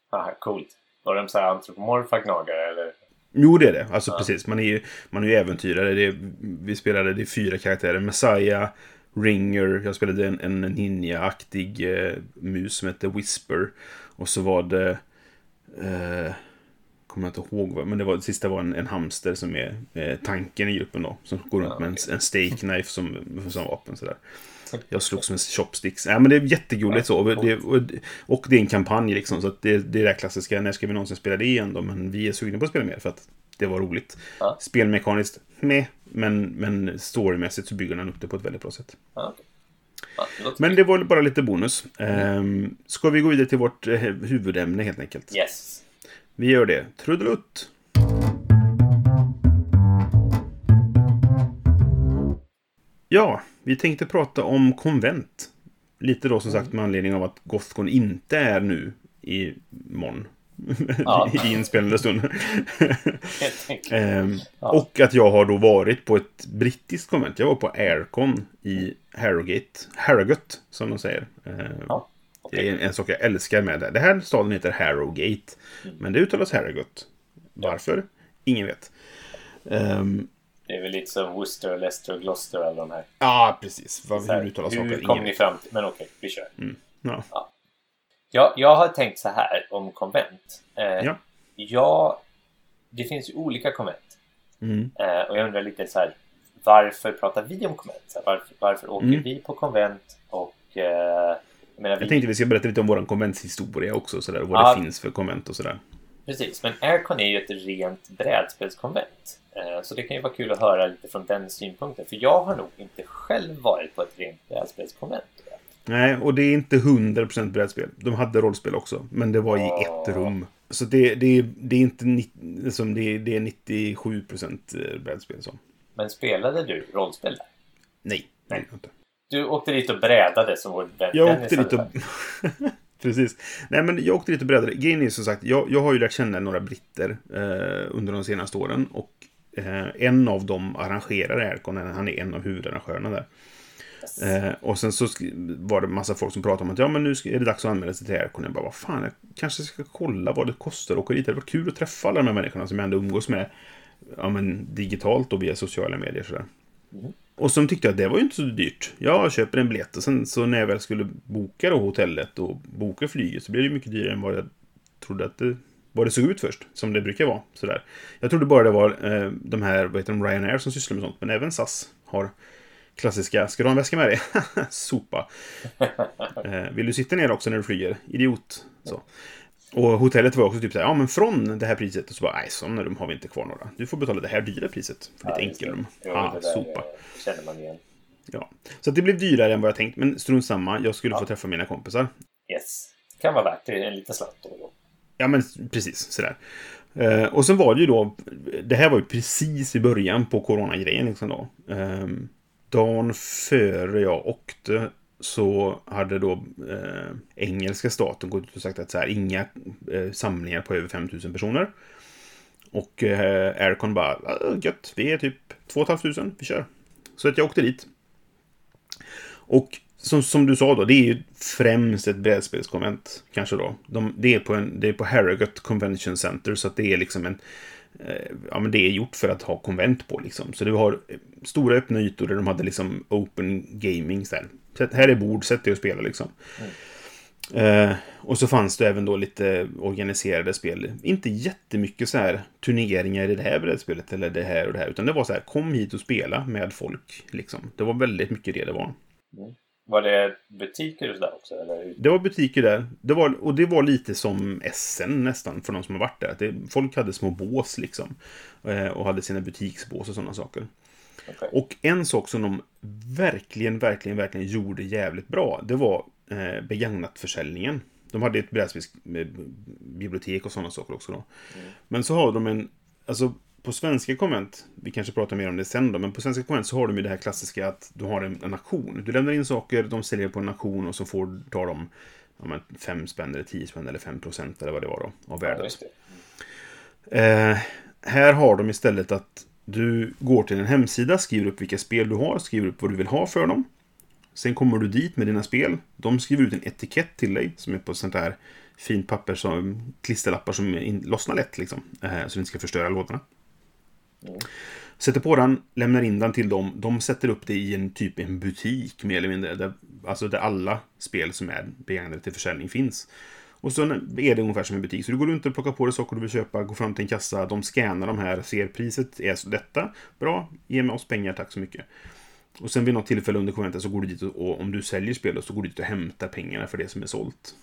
B: Ah, coolt. Var de så här antropomorfa gnagare eller?
A: Jo, det är det. Alltså precis. Man är ju, man är ju äventyrare. Det är, vi spelade, det fyra karaktärer. Messiah, Ringer, jag spelade en, en ninja-aktig eh, mus som hette Whisper. Och så var det... Eh, kommer jag inte ihåg vad, men det var, det sista var en, en hamster som är eh, tanken i gruppen då. Som går runt
B: Ja,
A: med en, en steak knife som, som vapen sådär. Jag slogs med chopsticks. Ja, men det är jättegulligt så. Och det, och, och det är en kampanj liksom. Så att det, det är det där klassiska, när ska vi någonsin spela det igen då? Men vi är sugna på att spela mer för att det var roligt.
B: Ja.
A: Spelmekaniskt, med men, men storymässigt så bygger den upp det på ett väldigt bra sätt.
B: Ja.
A: Men det var bara lite bonus. Mm. Ska vi gå vidare till vårt eh, huvudämne helt enkelt?
B: Yes.
A: Vi gör det. Trudelutt! Ja, vi tänkte prata om konvent. Lite då som sagt med anledning av att Gothcon inte är nu i morgon.
B: Ja.
A: I inspelande stund.
B: Helt enkelt.
A: Ehm,
B: Ja.
A: Och att jag har då varit på ett brittiskt konvent. Jag var på Aircon i Harrogate. Harrogate, som de säger. Ehm,
B: Ja,
A: Det är en sak jag älskar med det. Det här staden heter Harrogate. Men det uttalas Harrogate. Varför? Ingen vet. Ehm,
B: Det är väl lite som Worcester, Leicester Gloucester alla de här.
A: Ja, precis. Vad,
B: Så här,
A: hur uttalas
B: hur
A: saker?
B: kom
A: Ingen
B: ni fram till? Men okej, vi kör.
A: Ja.
B: Jag, jag har tänkt så här om konvent. Eh,
A: Ja.
B: jag, det finns ju olika konvent.
A: Mm.
B: Eh, och jag undrar lite så här, varför pratar vi om konvent? Så här, varför, varför åker
A: Mm.
B: vi på konvent? Och eh, jag menar, vi,
A: Jag tänkte vi ska berätta lite om vår konventshistoria också. Sådär, och vad
B: Ja.
A: det finns för konvent och sådär.
B: precis, men Aircon är ju ett rent brädspelskonvent. Eh, så det kan ju vara kul att höra lite från den synpunkten. För jag har nog inte själv varit på ett rent brädspelskonvent.
A: Nej, och det är inte 100% brädspel. De hade rollspel också, men det var i
B: Ah.
A: ett rum. Så det, det, det är inte liksom, det, det är 97% brädspel. Så.
B: Men spelade du rollspel där?
A: Nej,
B: Nej.
A: inte.
B: Du åkte dit och brädade som vår vän
A: Jag åkte dit och... Precis. Nej, men jag åkte dit och brädade. Grejen är som sagt, jag, jag har ju lärt känna några britter eh, under de senaste åren. Och eh, en av dem arrangerar Aircon. Han är en av huvudarrangörerna där.
B: Yes.
A: Eh, och sen så var det massa folk som pratade om att ja, men nu är det dags att anmäla sig till Aircon. Jag bara, vad fan, jag kanske ska kolla vad det kostar att åka dit. Det varit kul att träffa alla de här människorna som jag ändå umgås med ja, men, digitalt och via sociala medier. Sådär.
B: Mm.
A: Och så tyckte jag att det var ju inte så dyrt. Jag köper en biljett och sen så när jag väl skulle boka då hotellet och boka flyget så blev det mycket dyrare än vad jag trodde att det, vad det såg ut först. Som det brukar vara. Sådär. Jag trodde bara det var eh, de här, vad heter de, Ryanair som sysslar med sånt. Men även SAS har klassiska, ska du ha en väska med dig? Sopa. Eh, vill du sitta ner också när du flyger? Idiot. Så. Och hotellet var också typ så här, ja men från det här priset. Och så bara, nej sådana rum har vi inte kvar några. Du får betala det här dyra priset för ditt
B: Ja, det.
A: enkelrum. Ah,
B: det där
A: sopa.
B: eh, känner man igen.
A: Ja. Så det blev dyrare än vad jag tänkt, men strunt samma. Jag skulle
B: Ja.
A: få träffa mina kompisar.
B: Yes. Kan vara värt det. En liten slant då och då.
A: Ja, men precis sådär. Eh, och sen var det ju då, det här var ju precis i början på coronagrejen liksom då. Eh, dagen före jag åkte så hade då eh, engelska staten gått ut och sagt att så här, inga eh, samlingar på över 5000 personer. Och eh, Aircon bara, ah, gött, vi är typ 2 500, vi kör. Så att jag åkte dit. Och som, som du sa då, det är ju främst ett brädspelskonvent. Kanske då. De, det, är på en, det är på Harrogate Convention Center, så att det är liksom en... Eh, ja, men det är gjort för att ha konvent på liksom. Så du har eh, stora öppna ytor där de hade liksom open gaming. Så här, här är bord, sätt dig och spela liksom. Eh, och så fanns det även då lite organiserade spel. Inte jättemycket så här turneringar i det här brädspelet eller det här och det här. Utan det var så här, kom hit och spela med folk. Liksom. Det var väldigt mycket det det var.
B: Var det butiker och sådär också? Eller?
A: Det var butiker där. Det var, och det var lite som SN nästan, för de som har varit där. Det, folk hade små bås liksom. Eh, och hade sina butiksbås och sådana saker.
B: Okej.
A: Och en sak som de verkligen, verkligen, verkligen gjorde jävligt bra, det var eh, begagnatförsäljningen. De hade ett brädspelsbibliotek och sådana saker också då. Men så har de en, alltså på svenska konvent, vi kanske pratar mer om det sen då, men på svenska konvent så har de ju det här klassiska att du har en, en auktion. Du lämnar in saker, de säljer på en auktion och så får, tar de ja, fem spänn eller tio spänn eller fem procent eller vad det var då, av
B: Ja,
A: värdet.
B: det.
A: Eh, här har de istället att du går till en hemsida, skriver upp vilka spel du har, skriver upp vad du vill ha för dem. Sen kommer du dit med dina spel. De skriver ut en etikett till dig som är på sånt här fint papper som klisterlappar som in, lossnar lätt liksom. Eh, så du inte ska förstöra lådorna. Sätter på den, lämnar in den till dem. De sätter upp det i en typ en butik mer eller mindre. Där, alltså där alla spel som är begagnade till försäljning finns. Och så är det ungefär som en butik. Så du går runt och plockar på dig saker du vill köpa, går fram till en kassa, de scannar de här, ser priset är så detta. Bra, ge mig oss pengar, tack så mycket. Och sen vid något tillfälle under konventet så går du dit och, och om du säljer spelet så går du dit och hämtar pengarna för det som är sålt.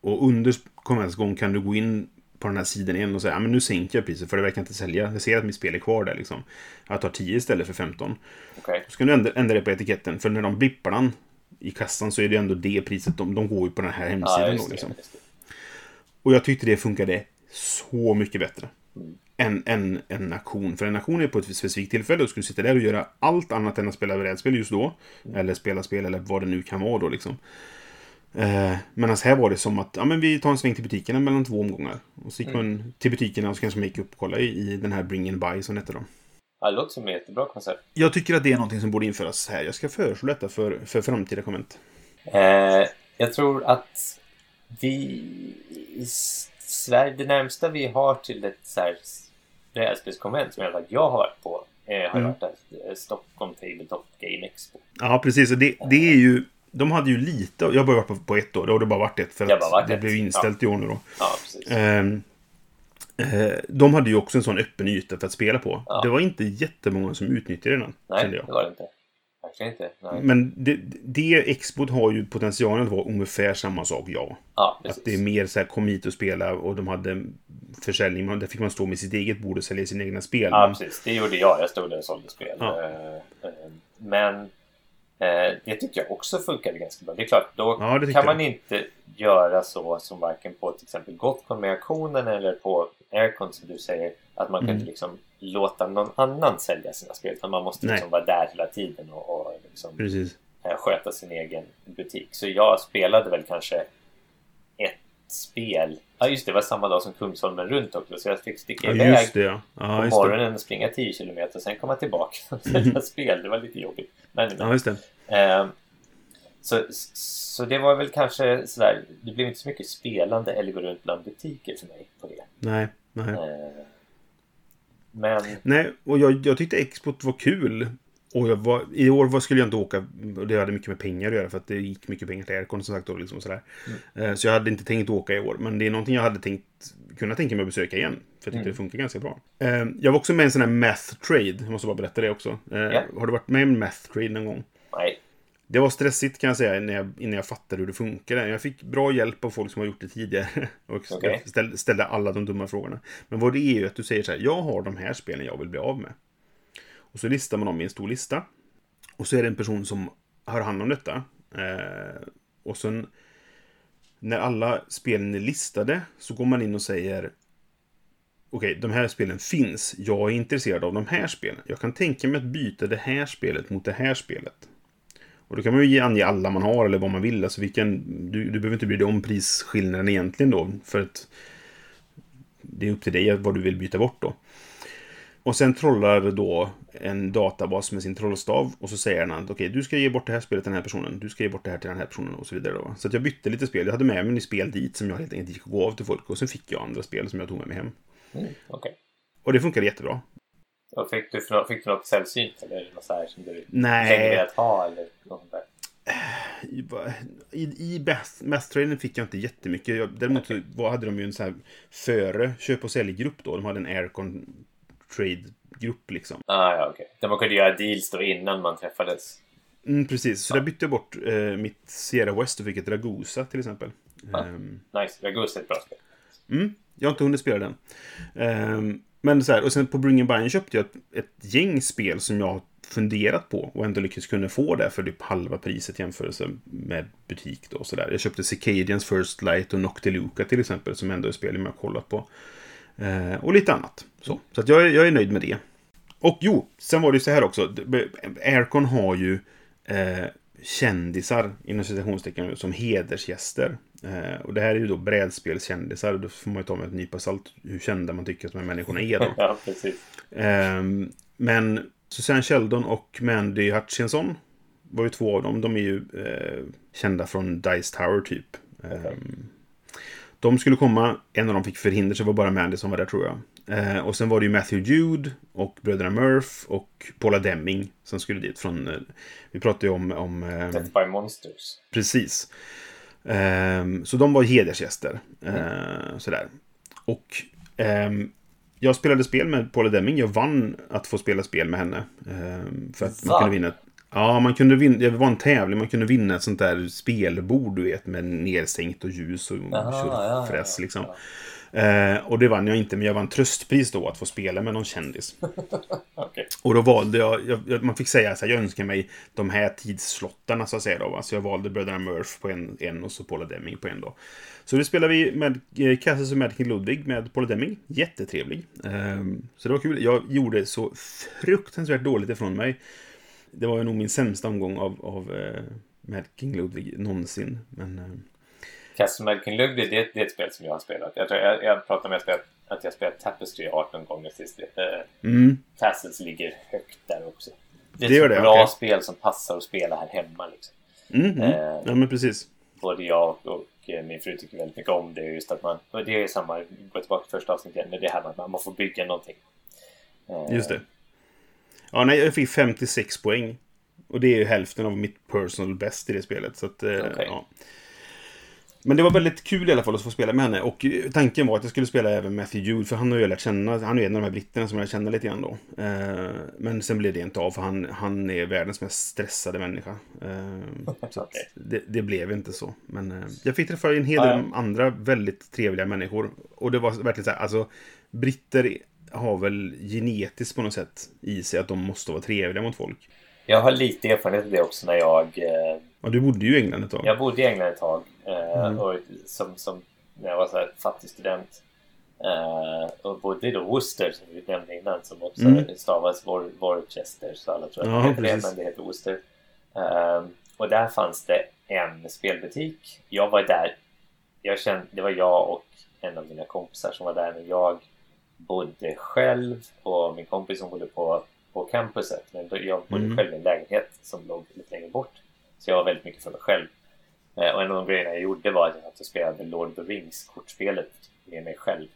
A: Och under konventets gång kan du gå in på den här sidan igen och säga, ja men nu sänker jag priset för det verkar inte sälja. Jag ser att mitt spel är kvar där liksom. Jag tar 10 istället för 15.
B: Okej.
A: Så kan du ändra, ändra det på etiketten, för när de blippar den i kassan så är det ändå det priset. De, de går ju på den här
B: Ja,
A: hemsidan
B: just
A: då liksom. Och jag tyckte det funkade så mycket bättre. en, en, en aktion. För en aktion är på ett specifikt tillfälle och skulle sitta där och göra allt annat än att spela brädspel just då. Eller spela spel eller vad det nu kan vara då liksom. Eh, Medan här var det som att ja, men vi tar en sväng till butikerna mellan två omgångar. Och så gick man till butikerna och så kanske man gick upp och kollade i, i den här Bring and Buy som hette då.
B: Ja, det låter som ett jättebra koncept.
A: Jag tycker att det är någonting som borde införas här. Jag ska föreslå detta för, för framtida konvent.
B: Eh, jag tror att vi i Sverige, det närmsta vi har till ett så här brädspelskonvent som i alla fall jag har varit på eh, har
A: Mm.
B: varit där, eh, Stockholm Tabletop Game Expo.
A: Ja, precis. Och det, det är ju... De hade ju lite... Jag har bara varit på, på ett år. Då har det bara varit ett. För att
B: varit
A: det
B: ett,
A: blev inställt i år nu då.
B: Ja.
A: Ehm, eh, de hade ju också en sån öppen yta för att spela på.
B: Ja.
A: Det var inte jättemånga som utnyttjade den.
B: Nej, det var det inte. Verkligen inte. Nej.
A: Men det, det expot har ju potentialen att vara ungefär samma sak, ja.
B: ja, precis.
A: Att det är mer så här, kom hit och spela och de hade försäljning. Man- Där fick man stå med sitt eget bord och sälja sina egna spel.
B: Ja, precis. Det gjorde jag. Jag stod där och sålde spel.
A: Ja.
B: Eh, eh, Men eh, det tycker jag också funkade ganska bra. Det är klart, då
A: Ja,
B: kan man
A: jag.
B: inte göra så som varken på till exempel Gotcon med auktionen eller på Aircon som du säger. Att man kan
A: Mm.
B: inte liksom låta någon annan sälja sina spel. Utan man måste
A: Nej.
B: liksom vara där hela tiden och, och liksom, eh, sköta sin egen butik. Så jag spelade väl kanske spel. Ja, just det. Det var samma dag som Kungsholmen runt också. Så jag fick sticka
A: Ja,
B: iväg
A: det. Ja, ja
B: på morgonen springa 10 kilometer sen komma tillbaka och sälja spel. Det var lite jobbigt. Men,
A: Ja, just det.
B: Ehm, så, så det var väl kanske sådär. Det blev inte så mycket spelande eller gå runt bland butiker för mig på det.
A: Nej, nej.
B: Ehm, men
A: Nej, och jag, jag tyckte Expot var kul. Och var, i år var, skulle jag inte åka, och det hade mycket med pengar att göra för att det gick mycket pengar till Aircon som sagt. Då, liksom, sådär. Eh, Så jag hade inte tänkt åka i år, men det är någonting jag hade tänkt, kunna tänka mig att besöka igen. För jag tyckte det funkar ganska bra. Eh, Jag var också med i en sån här Math Trade, jag måste bara berätta det också. Eh,
B: Ja.
A: Har du varit med i en Math Trade någon gång?
B: nej.
A: Det var stressigt kan jag säga innan jag, innan jag fattade hur det funkade. Jag fick bra hjälp av folk som har gjort det tidigare. Och
B: Okej.
A: ställde, ställde alla de dumma frågorna. Men vad det är ju att du säger så här, jag har de här spelen jag vill bli av med. Och så listar man dem i en stor lista. Och så är det en person som har hand om detta. Eh, och sen när alla spelen är listade så går man in och säger Okej, de här spelen finns. Jag är intresserad av de här spelen. Jag kan tänka mig att byta det här spelet mot det här spelet. Och då kan man ju ange alla man har eller vad man vill. Alltså vilken, du, du behöver inte bry dig om prisskillnaden egentligen då. För att det är upp till dig vad du vill byta bort då. Och sen trollar då en databas med sin trollstav och så säger han att okej, du ska ge bort det här spelet till den här personen, du ska ge bort det här till den här personen och så vidare. Då. Så att jag bytte lite spel. Jag hade med mig spel dit som jag helt enkelt gick och gav till folk och sen fick jag andra spel som jag tog med mig hem.
B: Mm, Okej.
A: Och det funkade jättebra.
B: Och Fick du, fick du något sällsynt eller något så här som du
A: Nej,
B: velat ha eller något sånt där?
A: i, i Math-traden fick jag inte jättemycket. Jag, däremot så var, hade de ju en så här före köp och säljgrupp då. De hade en Aircon trade-grupp liksom.
B: Ah, ja, okej. Där man kunde göra deals då innan man träffades.
A: Mm, precis, så där bytte jag bort eh, mitt Sierra West och fick ett Ragusa till exempel.
B: Ja.
A: Ehm,
B: Nice. Ragus är ett bra spel.
A: Mm, jag har inte hunnit spela den. Ehm, men så här, och sen på Bring Buy köpte jag ett, ett gäng spel som jag har funderat på och ändå lyckats kunna få där för typ halva priset jämförelse med butik då och så där. Jag köpte Cicadians First Light och Noctiluca till exempel som ändå är spel jag har kollat på. Ehm, och lite annat. Så, så att jag, är- jag är nöjd med det. Och jo, sen var det ju så här också. Aircon har ju eh, kändisar inom citationstecken som hedersgäster. Eh, och det här är ju då brädspelskändisar. Då får man ju ta med ett nypa salt hur kända man tycker att de här människorna är då.
B: Ja, precis.
A: Ehm, men Susanne Sheldon och Mandy Hutchinson var ju två av dem. De är ju eh, kända från Dice Tower typ. Ehm, de skulle komma, en av dem fick förhinder, så det var bara Mandy som var där tror jag. Eh, och sen var det ju Matthew Jude och bröderna Murph och Paula Deming som skulle dit från... Eh, vi pratade ju om... om eh,
B: Death by Monsters.
A: Precis. Ehm, så de var hedersgäster. Uh, sådär. Och ehm, jag spelade spel med Paula Deming. Jag vann att få spela spel med henne. Ehm, för att man
B: Va?
A: kunde vinna... Ja, man kunde vinna, det var en tävling, man kunde vinna ett sånt där spelbord, du vet, med nedsänkt och ljus och
B: Aha,
A: tjofräs
B: ja,
A: liksom. Eh, och det vann jag inte, men jag vann tröstpris då att få spela med någon kändis.
B: Okej.
A: Och då valde jag, jag, man fick säga så här, jag önskar mig de här tidsslottarna så att säga då. va. Så jag valde bröderna Murph på en, en och så Paula Deming på en då. Så det spelade vi med eh, Castles of Magic Ludwig med Paula Deming. Jättetrevlig. Ehm, så det var kul. Jag gjorde så fruktansvärt dåligt ifrån mig. Det var ju nog min sämsta omgång av, av eh, Mad King Ludwig någonsin. Men eh,
B: Castle King Ludwig, det, det är ett spel som jag har spelat. Jag, tror, jag, jag pratade med att jag spelat, att jag spelat Tapestry 18 gånger sist. Eh,
A: mm,
B: Tassels ligger högt där också. Det är
A: Det
B: ett
A: det,
B: bra
A: okej.
B: spel som passar att spela här hemma. Liksom.
A: mm, mm.
B: Eh.
A: Ja, men precis.
B: Både jag och eh, min fru tycker väldigt mycket om det. Just att man, och det är samma, gå tillbaka till första avsnittet men det här med att man får bygga någonting. Eh,
A: Just det. Ja, nej, jag fick 56 poäng. Och det är ju hälften av mitt personal best i det spelet. Så att, eh,
B: Okej.
A: ja. Men det var väldigt kul i alla fall att få spela med henne. Och tanken var att jag skulle spela även Matthew Jude, för han har ju lärt känna, han är en av de här britterna som jag känner lite grann då. Eh, men sen blev det inte av, för han, han är världens mest stressade människa. Eh, så det, det blev inte så. Men jag fick träffa en hel del andra väldigt trevliga människor. Och det var verkligen så här, alltså britter har väl genetiskt på något sätt i sig att de måste vara trevliga mot folk.
B: Jag har lite erfarenhet av det också när jag... Eh,
A: Ja, du bodde ju i England ett tag.
B: jag bodde i England ett tag. Eh,
A: Mm.
B: och som, som när jag var så här fattig student. Eh, och bodde i då Worcester som vi nämnde innan. Som också
A: Mm.
B: stavas Wor Worcester. Så alla tror att
A: Ja,
B: det heter det, men det heter Worcester. Eh, och där fanns det en spelbutik. Jag var där. Jag kände, det var jag och en av mina kompisar som var där. Men jag bodde själv och min kompis som bodde på, på campuset. Men jag bodde
A: Mm.
B: själv i en lägenhet som låg lite längre bort. Så jag var väldigt mycket för mig själv. Eh, och en av de grejerna jag gjorde var att jag spelade Lord of the Rings-kortspelet med mig själv.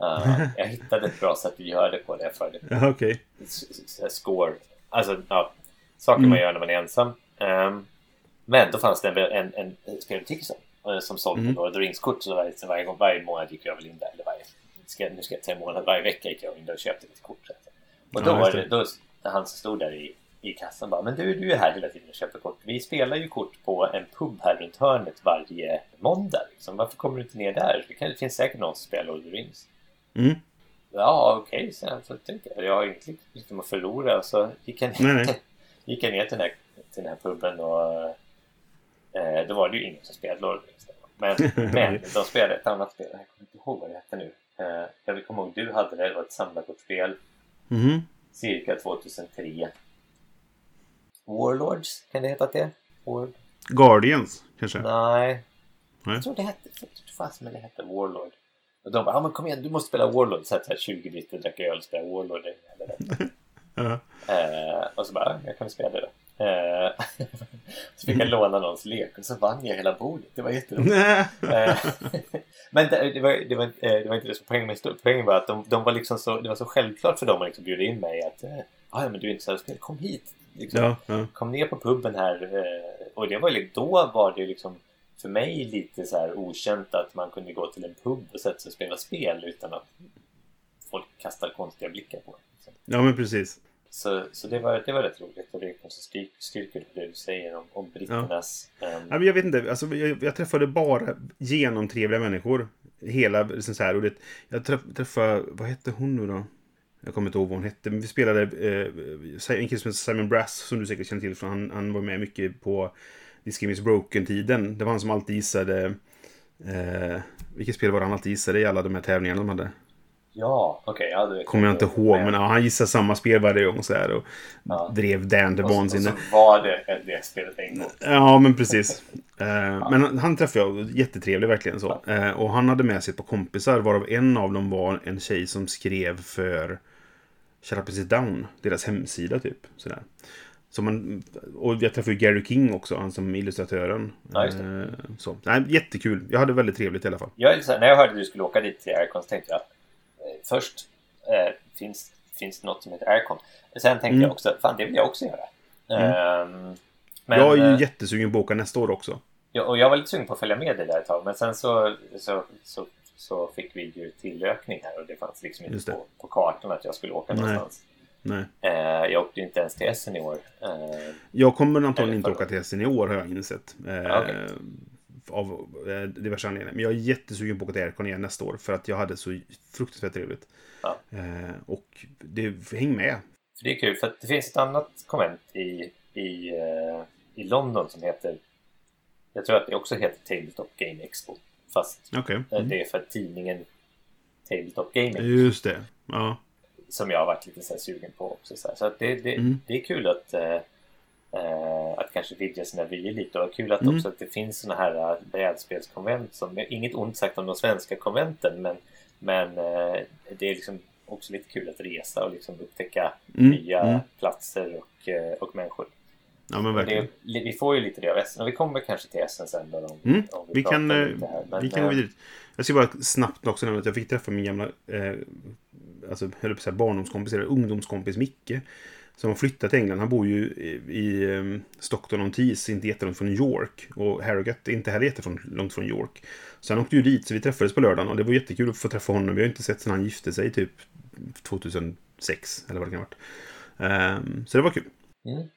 B: Eh, jag hittade ett bra sätt att göra det på det för
A: Ja, okej.
B: s- s- s- score. Alltså, ja, saker
A: Mm.
B: man gör när man är ensam. Ehm, men då fanns det en, en, en spelbutik som, eh, som sålde
A: Mm.
B: Lord of the Rings-kort. Så varje, varje, varje månad gick jag väl in där. Eller varje, ska, nu ska jag ta en månad. Varje vecka gick jag in och köpte lite kort. säga. Och då
A: Ja,
B: var det, då, han som stod där i, i kassan bara Men du, du är här hela tiden och köper kort. Vi spelar ju kort på en pub här runt hörnet varje måndag. Liksom. Varför kommer du inte ner där? Det, kan, det finns säkert någon som spelar Lord of the Rings.
A: Mm.
B: Ja, okej, så, så tänkte jag. Jag har inget liksom att förlora. Så gick jag,
A: Nej, nej.
B: gick jag ner till den här, till den här puben och eh, då var det ju ingen som spelade Lord of the Rings. Men, men de spelade ett annat spel. Jag kommer inte ihåg vad det hette nu. Eh, jag vill komma ihåg, du hade det. Det var ett samlarkortspel.
A: Mhm.
B: Cirka 2003. Warlords, kan det heta det? War...
A: Guardians, kanske?
B: Nej.
A: Nej.
B: Jag tror det hette, fasen men det hette Warlord. Och de bara, ja men kom igen, du måste spela Warlord. Så här 20 britter drack öl och spelade Warlord. Eller
A: Ja.
B: Eh, och så bara, "Ja, jag kan väl spela det då. Eh, så fick jag låna någons lek och så vann jag hela bordet. Det var jätteroligt. Eh, Men det, det, var, det, var, eh, det var inte det som poängen med historien. Poängen var att de, de var liksom så, det var så självklart för dem att liksom bjuda in mig att "Ah, ja, men du är intresserad av spel, kom hit. Liksom,
A: ja, ja.
B: Kom ner på puben här. Och det var då var det liksom för mig lite så här okänt att man kunde gå till en pub och sätta sig och spela spel utan att folk kastar konstiga blickar på en. Liksom.
A: ja, men precis.
B: Så, så det, var, det var rätt roligt och det styrker, det du säger om, om britternas...
A: Ja, men jag vet inte, alltså, jag, jag träffade bara genomtrevliga människor. Hela, liksom så här, och det, jag träff, träffade, vad hette hon nu då? Jag kommer inte ihåg vad hon hette, men vi spelade eh, en kille som heter Simon Brass, som du säkert känner till, för han, han var med mycket på This Game Is Broken-tiden. Det var han som alltid gissade, eh, vilket spel var det han alltid gissade i alla de här tävlingarna de hade?
B: Ja, okej. ja, det vet
A: Kommer jag inte ihåg, men ja, han gissade samma spel varje gång så här och
B: Ja.
A: drev Dan till
B: så- och
A: vansinne.
B: så var det det spelet en gång.
A: Ja, men precis. Eh, Men han- träffade jag, jättetrevlig verkligen så. Eh, Och han hade med sig ett par kompisar, varav en av dem var en tjej som skrev för Shut Up Sit Down, deras hemsida typ. Sådär. Så man, och jag träffade ju Gary King också, han som illustratören.
B: Ja, just det.
A: Eh, Så. Nej, jättekul. Jag hade väldigt trevligt i alla fall.
B: Jag, när jag hörde att du skulle åka dit till Aircon så tänkte jag eh, först eh, finns, finns det något som heter Aircon. Sen tänkte
A: Mm.
B: jag också, fan det vill jag också göra. Ehm, men,
A: jag är ju
B: eh,
A: jättesugen på att åka nästa år också.
B: Ja, och jag var lite sugen på att följa med dig där ett tag, men sen så, så, så, så fick vi ju tillökning här och det fanns liksom inte på, på kartan att jag skulle åka
A: Nej.
B: någonstans.
A: Nej.
B: Eh, jag åkte ju inte ens till Essen i år. Eh,
A: Jag kommer antagligen inte åka till Essen i år har jag insett. Eh,
B: Okej.
A: Av eh, diverse anledningar. Men jag är jättesugen på att åka till Aircon igen nästa år. För att jag hade så fruktansvärt trevligt.
B: Ja.
A: Eh, och det, häng med.
B: för det är kul, för att det finns ett annat konvent i, i, eh, i London som heter Jag tror att det också heter Tabletop Game Expo. Fast
A: Okej.
B: eh,
A: Mm.
B: det är för tidningen Tabletop Gaming.
A: Just det. Ja.
B: som jag har varit lite så sugen på också. Så, så det, det,
A: Mm.
B: det är kul att, eh, eh, att kanske vidga sina vyer lite och kul att
A: Mm.
B: också att det finns såna här eh, brädspelskonvent som, inget ont sagt om de svenska konventen men, men eh, det är liksom också lite kul att resa och liksom upptäcka
A: Mm.
B: nya
A: Mm.
B: platser och, eh, och människor.
A: Ja, men verkligen.
B: Det, vi får ju lite det av Essen och vi kommer kanske till Essen sen då, om,
A: Mm.
B: om
A: Vi kan,
B: pratar
A: eh,
B: lite här. Men,
A: vi kan gå vidare. Jag ska bara snabbt också nämna att jag fick träffa min gamla eh, alltså, höll på att säga barndomskompis, eller ungdomskompis Micke. Som har flyttat till England. Han bor ju i, i eh, Stockton-on-Tees, inte jättelångt från New York. Och Harrogate är inte heller jättelångt från New York. Så han åkte ju dit, så vi träffades på lördagen. Och det var jättekul att få träffa honom. Vi har inte sett sedan han gifte sig, typ 2006, eller vad det kan ha varit. Ehm, så det var kul.
B: Mm.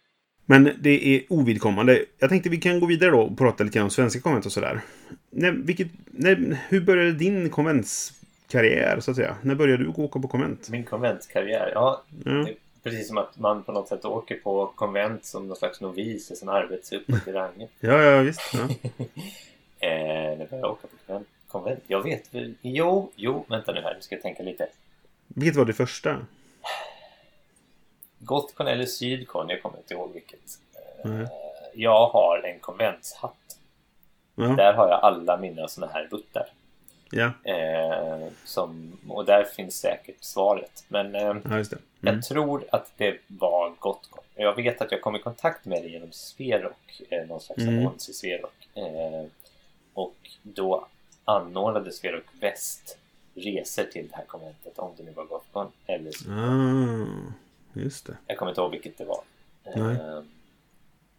A: Men det är ovidkommande. Jag tänkte vi kan gå vidare då och prata lite grann om svenska konvent och sådär. När, vilket, när, hur började din konventskarriär, så att säga? När började du åka på konvent?
B: Min konventkarriär, ja.
A: Ja.
B: Det precis som att man på något sätt åker på konvent som någon slags novis och sen arbetas uppåt i rangen.
A: Ja, ja, visst. Ja.
B: Eh, när började jag åka på konvent? Jag vet väl... Jo, jo, vänta nu här. Nu ska jag tänka lite.
A: Vilket var det första?
B: Gothcon eller Sydcon? Jag kommer inte ihåg vilket.
A: Nej.
B: jag har en konventshatt.
A: Ja,
B: Där har jag alla mina såna här buttar.
A: Ja,
B: Eh, som, och där finns säkert svaret. Men eh,
A: ja. Mm.
B: Jag tror att det var Gotcon. Jag vet att jag kom i kontakt med det genom Sverok, eh, någon slags
A: Mm.
B: annons i Sverok. Eh, och då anordnade Sverok Väst resor till det här konventet, om det nu var Gotcon eller
A: Ah, just det.
B: jag kommer inte ihåg vilket det var. Eh,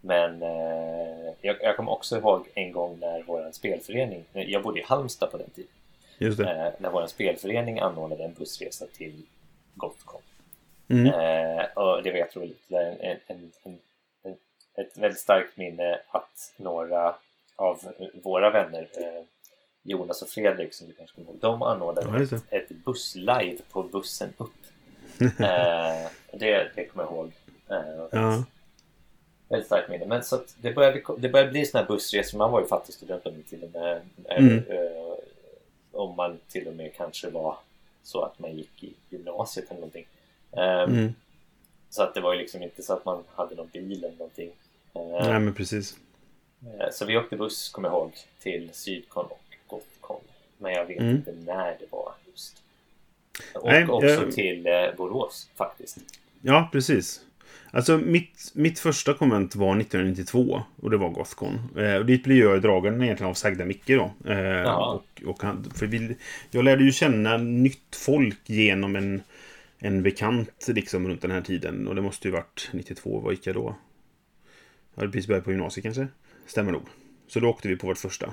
B: Men eh, jag, jag kommer också ihåg en gång när vår spelförening, jag bodde i Halmstad på den tiden,
A: Just det.
B: eh, när vår spelförening anordnade en bussresa till Gotcon.
A: Mm.
B: Eh, och det tror lite en, en, en, en, ett väldigt starkt minne att några av våra vänner, eh, Jonas och Fredrik som du kanske kommer ihåg, de anordnade
A: Ja,
B: ett, ett busslive på bussen upp. eh, det, det kommer jag ihåg. Eh,
A: Ja.
B: Väldigt starkt minne. Men så det började, det började bli sådana här bussresor. Man var ju fattig student på den tiden. Eh,
A: Mm.
B: eh, om man till och med kanske var så att man gick i gymnasiet eller någonting. Eh,
A: Mm.
B: så att det var ju liksom inte så att man hade någon bil eller någonting. Eh,
A: Nej, men precis.
B: eh, Så vi åkte buss, kommer jag ihåg, till Sydcon och Gothcon. Men jag vet
A: Mm.
B: inte när det var just. Och
A: Nej,
B: också
A: jag-
B: till eh, Borås faktiskt.
A: Ja, precis. Alltså mitt, mitt första konvent var 1992 och det var Gothcon. Eh, och dit blev jag dragen egentligen av Sagda Micke då. Eh, och, och han, för vi, jag lärde ju känna nytt folk genom en, en bekant liksom runt den här tiden. Och det måste ju varit 92, vad gick jag då? Jag hade precis börjat på gymnasiet kanske? Stämmer nog. Så då åkte vi på vårt första.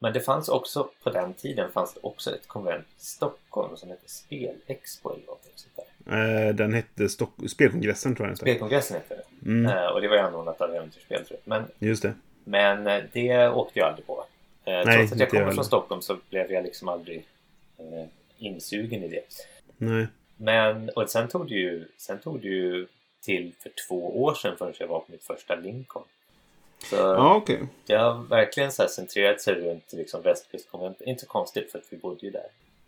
B: Men det fanns också, på den tiden fanns det också ett konvent i Stockholm som hette Spelexpo eller någonting sånt där.
A: Eh, den hette Stock Spelkongressen tror jag den.
B: Spelkongressen hette det.
A: Mm,
B: Eh, och det var ju anordnat av Äventyrsspel tror jag. Men,
A: just det.
B: men eh, det åkte jag aldrig på. Eh,
A: Nej,
B: trots att jag kommer från Stockholm så blev jag liksom aldrig eh, insugen i det.
A: Nej.
B: Men, och sen tog det ju, sen tog det ju till för två år sedan förrän jag var på mitt första Lincoln. Så
A: Ja, okej.
B: det har verkligen så här centrerat sig runt liksom västkustkonventet. Inte konstigt för att vi bodde ju där.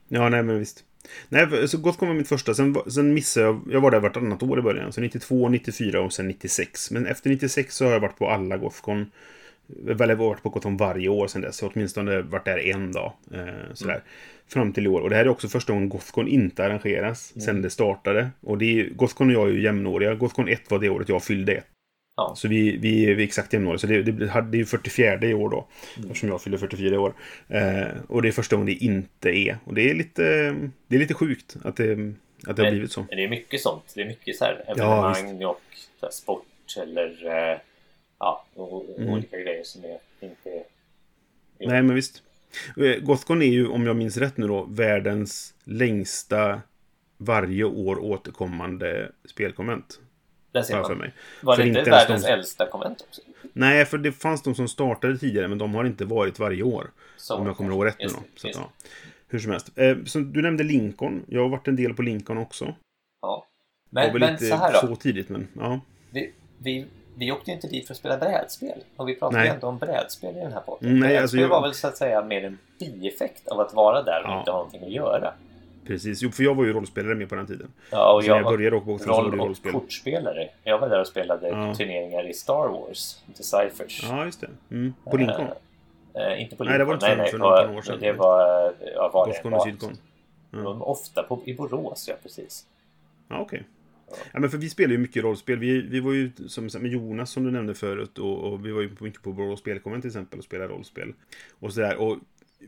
A: Ja, nej men visst. Nej, så Gothcon var mitt första. Sen, sen missade jag. Jag var där vartannat år i början. Så 92, 94 och sen 96. Men efter 96 så har jag varit på alla Gothcon. Eller jag har varit på Gothcon varje år sen dess. Har åtminstone varit där en dag. Eh, sådär. Fram till i år. Och det här är också första gången Gothcon inte arrangeras. Sen det startade. Och det är, Gothcon och jag är ju jämnåriga. Gothcon 1 var det året jag fyllde ett.
B: Ja.
A: Så vi, vi är exakt jämnåriga. Så det, det, det är ju 44 i år då. Eftersom jag fyller 44 i år. Eh, och det är första gången det inte är. Och det är lite, det är lite sjukt att det, att det har
B: Men-
A: blivit så.
B: Men det är mycket sånt. Det är mycket så här
A: Ja,
B: evenemang och så här sport eller eh, ja, och,
A: Mm.
B: olika grejer som är inte är...
A: Nej, men visst. Eh, Gothcon är ju, om jag minns rätt nu då, världens längsta varje år återkommande spelkonvent.
B: Där ser
A: jag för
B: man.
A: mig.
B: Var
A: För
B: det inte
A: inte ens
B: världens
A: de-
B: äldsta konvent också?
A: Nej, för det fanns de som startade tidigare, men de har inte varit varje år.
B: Så,
A: om jag kommer ihåg rätt nu då. Så, ja. Hur som helst. Eh, så du nämnde Lincoln. Jag har varit en del på Lincoln också.
B: Ja.
A: Det var
B: Men,
A: väl
B: men
A: lite
B: så här då.
A: så tidigt, men ja.
B: Vi, vi, vi åkte ju inte dit för att spela brädspel. Och vi pratade
A: Nej.
B: ändå om brädspel i den här podden.
A: Nej,
B: brädspel
A: alltså jag-
B: var väl så att säga mer en bieffekt av att vara där och
A: Ja.
B: inte ha någonting att göra.
A: Precis. Jo, för jag var ju rollspelare med på den tiden.
B: Ja, och
A: Så
B: jag
A: jag började åka på så var det
B: roll och kortspelare. Jag var där och spelade
A: Ja.
B: turneringar i Star Wars, inte Cyphers.
A: Ja, just det. Mm. På Lincoln.
B: Eh, inte på
A: Nej, det var
B: Lincoln.
A: inte
B: nej, nej,
A: för 19 år sedan.
B: Det var... eh, Ja, var var.
A: och Sydcon.
B: De var Ofta på, i Borås, ja precis.
A: Ja, okej. Ja, men för vi spelar ju mycket rollspel. Vi, vi var ju som med Jonas som du nämnde förut och, och vi var ju mycket på Borås spelkonvent till exempel och spelade rollspel. Och sådär. Och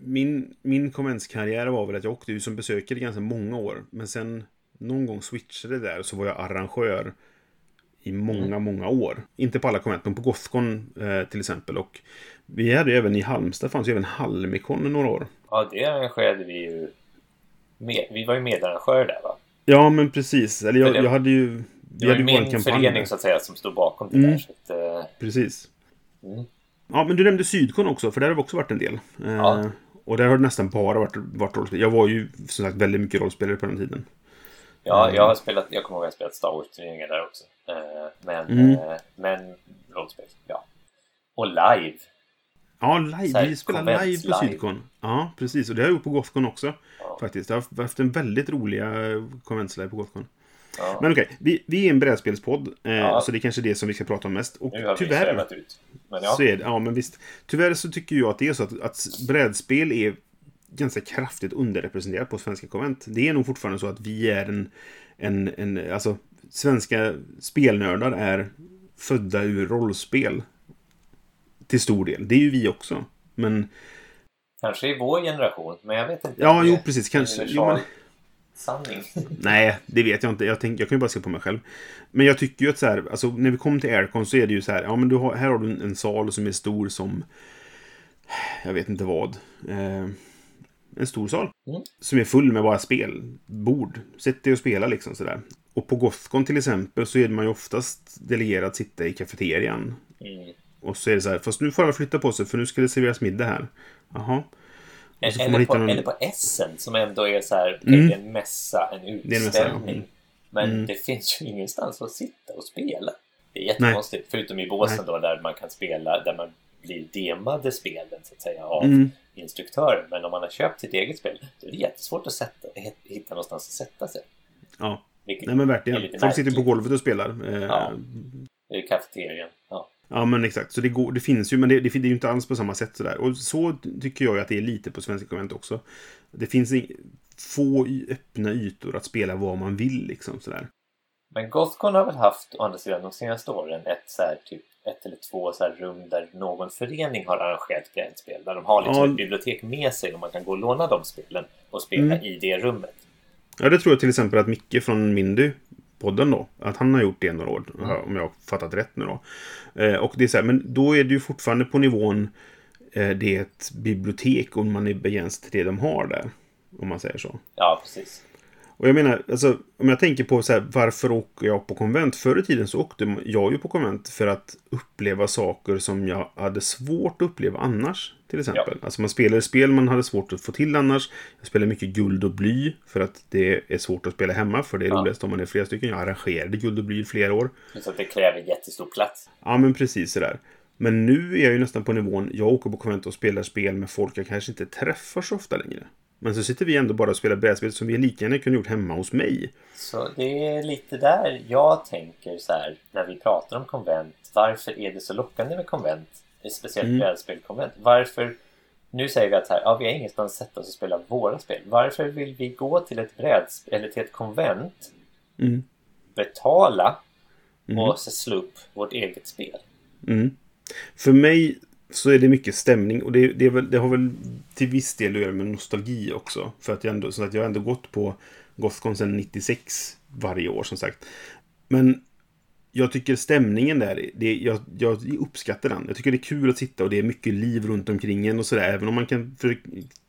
A: min, min konventskarriär var väl att jag åkte ju som besökare ganska många år. Men sen någon gång switchade det där så var jag arrangör i många, många år. Inte på alla konvent, men på Gothcon eh, till exempel. Och vi hade ju även i Halmstad, fanns ju även Halmikon några år.
B: Ja, det arrangerade vi ju. Med, vi var ju medarrangörer där va?
A: Ja, men precis. Eller jag,
B: det-
A: jag hade ju...
B: Det
A: Vi
B: var
A: hade
B: ju min
A: kampanj.
B: förening så att säga som stod bakom det
A: Mm.
B: där. Så att, eh,
A: Precis.
B: Mm.
A: Ja, men du nämnde Sydkon också, för där har vi också varit en del. Eh,
B: Ja.
A: Och där har det nästan bara varit, varit rollspel. Jag var ju som sagt väldigt mycket rollspelare på den tiden.
B: ja,
A: Mm.
B: jag har spelat, jag kommer ihåg att jag spelat Star Wars-turneringar där också. Eh, men,
A: Mm.
B: eh, men rollspel, ja. Och live.
A: Ja, live.
B: Här,
A: Vi
B: konvents
A: live på
B: live.
A: Sydkon. Ja, precis. Och det har jag gjort på Gothcon också.
B: Ja.
A: Faktiskt. Jag har haft en väldigt roliga eh, konventslive på Gothcon.
B: Ja.
A: Men okej, vi, vi är en brädspelspodd. Eh,
B: Ja.
A: Så det är kanske det som vi ska prata om mest. Och
B: Nu har vi
A: tyvärr...
B: svävat ut. Men ja,
A: Så är det, ja men visst. Tyvärr så tycker jag att det är så att, att brädspel är ganska kraftigt underrepresenterat på svenska konvent. Det är nog fortfarande så att vi är en, en, en alltså svenska spelnördar är födda ur rollspel. Till stor del. Det är ju vi också. Men,
B: kanske i vår generation. Men jag vet inte.
A: ja jo precis, kanske. Jo, men,
B: sanning.
A: nej, det vet jag inte. Jag, tänk, jag kan ju bara se på mig själv. Men jag tycker ju att så här, alltså när vi kommer till Aircon så är det ju så här, ja men du har, här har du en, en sal som är stor som, jag vet inte vad. Eh, en stor sal.
B: Mm.
A: Som är full med bara spelbord. Sätt dig och spela liksom sådär. Och på Gothcon till exempel så är man ju oftast delegerad att sitta i kafeterian.
B: Mm.
A: Och så är det så här, fast nu får alla flytta på sig för nu ska det serveras middag här. Jaha. Och så får man
B: Eller på,
A: någon...
B: eller på Essen som ändå är så här,
A: Mm.
B: en mässa, en utställning.
A: Mm.
B: Men
A: Mm.
B: det finns ju ingenstans att sitta och spela. Det är jättekonstigt. Förutom i båsen då där man kan spela, där man blir demade spelen så att säga av
A: Mm.
B: instruktören. Men om man har köpt sitt eget spel då är det jättesvårt att sätta, hitta någonstans att sätta sig.
A: Ja,
B: Vilket
A: nej men verkligen. Folk sitter på
B: märkligt.
A: golvet och spelar. Eh,
B: Ja. I kafeterian. Ja.
A: Ja, men exakt. Så det, går, det finns ju, men det, det, det är ju inte alls på samma sätt sådär. Och så tycker jag ju att det är lite på Svenska konvent också. Det finns få öppna ytor att spela vad man vill liksom sådär.
B: Men Gothcon har väl haft, å andra sidan, de senaste åren ett så här, typ ett eller två så rum där någon förening har arrangerat brädspel. Där de har liksom
A: Ja.
B: ett bibliotek med sig och man kan gå och låna de spelen och spela
A: Mm.
B: i det rummet.
A: Ja, det tror jag till exempel att Micke från Mindy podden då, att han har gjort det några år, om jag har fattat rätt nu då. Eh, och det är så här, men då är det ju fortfarande på nivån, eh, det är ett bibliotek och man är begränsad till det de har där. Om man säger så.
B: Ja, precis.
A: Och jag menar, alltså, om jag tänker på så här, varför åker jag på konvent? Förr i tiden så åkte jag ju på konvent för att uppleva saker som jag hade svårt att uppleva annars. Till exempel. Alltså man spelade spel man hade svårt att få till annars. Jag spelade mycket guld och bly för att det är svårt att spela hemma. För det är
B: Ja.
A: roligast om man är flera stycken. Jag arrangerade guld och bly i flera år.
B: Så att det kräver jättestor plats.
A: Ja, men precis sådär. Men nu är jag ju nästan på nivån, jag åker på konvent och spelar spel med folk jag kanske inte träffar så ofta längre. Men så sitter vi ändå bara och spelar brädspel som vi lika gärna kunde gjort hemma hos mig.
B: Så det är lite där jag tänker så här när vi pratar om konvent. Varför är det så lockande med konvent? Speciellt
A: Mm.
B: brädspelkonvent. Varför nu säger vi att här, ja, vi har ingenstans att sätta oss och spela våra spel. Varför vill vi gå till ett brädspel eller till ett konvent,
A: Mm.
B: betala
A: Mm.
B: och slå upp vårt eget spel?
A: Mm. För mig så är det mycket stämning och det, det, är väl, det har väl till viss del att göra med nostalgi också. För att jag ändå, så att jag har ändå gått på Gothcon sedan 96 varje år som sagt. Men jag tycker stämningen där, det, jag, jag uppskattar den. Jag tycker det är kul att sitta och det är mycket liv runt omkring en och sådär. Även om man kan, för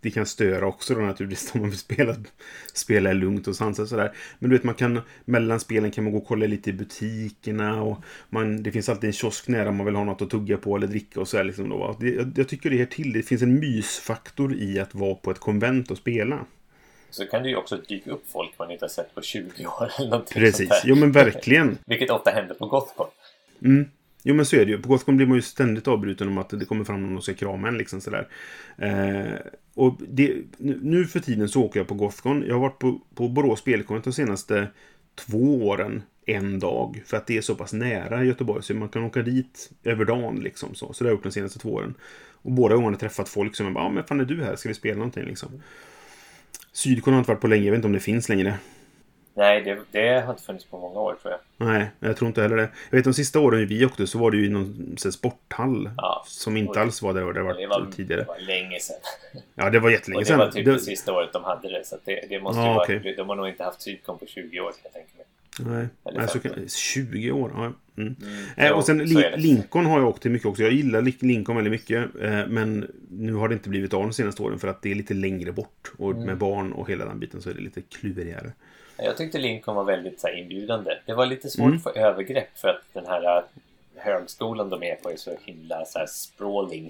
A: det kan störa också då naturligtvis om man vill spela, spela lugnt och sansat sådär. Men du vet, man kan, mellan spelen kan man gå och kolla lite i butikerna och man, det finns alltid en kiosk nära om man vill ha något att tugga på eller dricka och sådär liksom då. Det, jag, jag tycker det är till. Det finns en mysfaktor i att vara på ett konvent och spela.
B: Så kan det ju också dyka upp folk man inte har sett på 20 år eller någonting
A: Precis, jo men verkligen.
B: Vilket ofta händer på Gothcon.
A: Mm. Jo men så är det ju. På Gothcon blir man ju ständigt avbruten om att det kommer fram någon och ska krama en liksom sådär. Eh, och det, nu för tiden så åker jag på Gothcon. Jag har varit på, på Borås spelkonvent de senaste två åren en dag. För att det är så pass nära Göteborg så man kan åka dit över dagen liksom. Så, så det har jag gjort de senaste två åren. Och båda gångerna träffat folk som är bara, ja men fan är du här? Ska vi spela någonting liksom? Sydkorea har inte varit på länge. Jag vet inte om det finns längre.
B: Nej, det, det, har inte funnits på många år tror jag.
A: Nej, jag tror inte heller det. Jag vet de sista åren vi åkte så var det ju någon så, sporthall.
B: Ja,
A: som inte alls var där det var,
B: det var
A: tidigare.
B: Det var länge sedan.
A: Ja, det var jättelänge sedan.
B: Och det var typ det, det sista året de hade det. Så det, det måste
A: ja,
B: ju vara...
A: Okay.
B: De har nog inte haft Sydkon på 20 år kan jag tänka mig.
A: Nej, Nej så kan, 20 år. Ja. Mm.
B: Mm,
A: eh, och sen. Lincoln har jag åkt till mycket också. Jag gillar Lincoln väldigt mycket. Eh, men nu har det inte blivit av de senaste åren för att det är lite längre bort. Och
B: Mm.
A: med barn och hela den biten så är det lite klurigare.
B: Jag tyckte Lincoln var väldigt så här, inbjudande. Det var lite svårt
A: Mm.
B: att få övergrepp för att den här äh, högskolan de är på är så himla så här sprawling.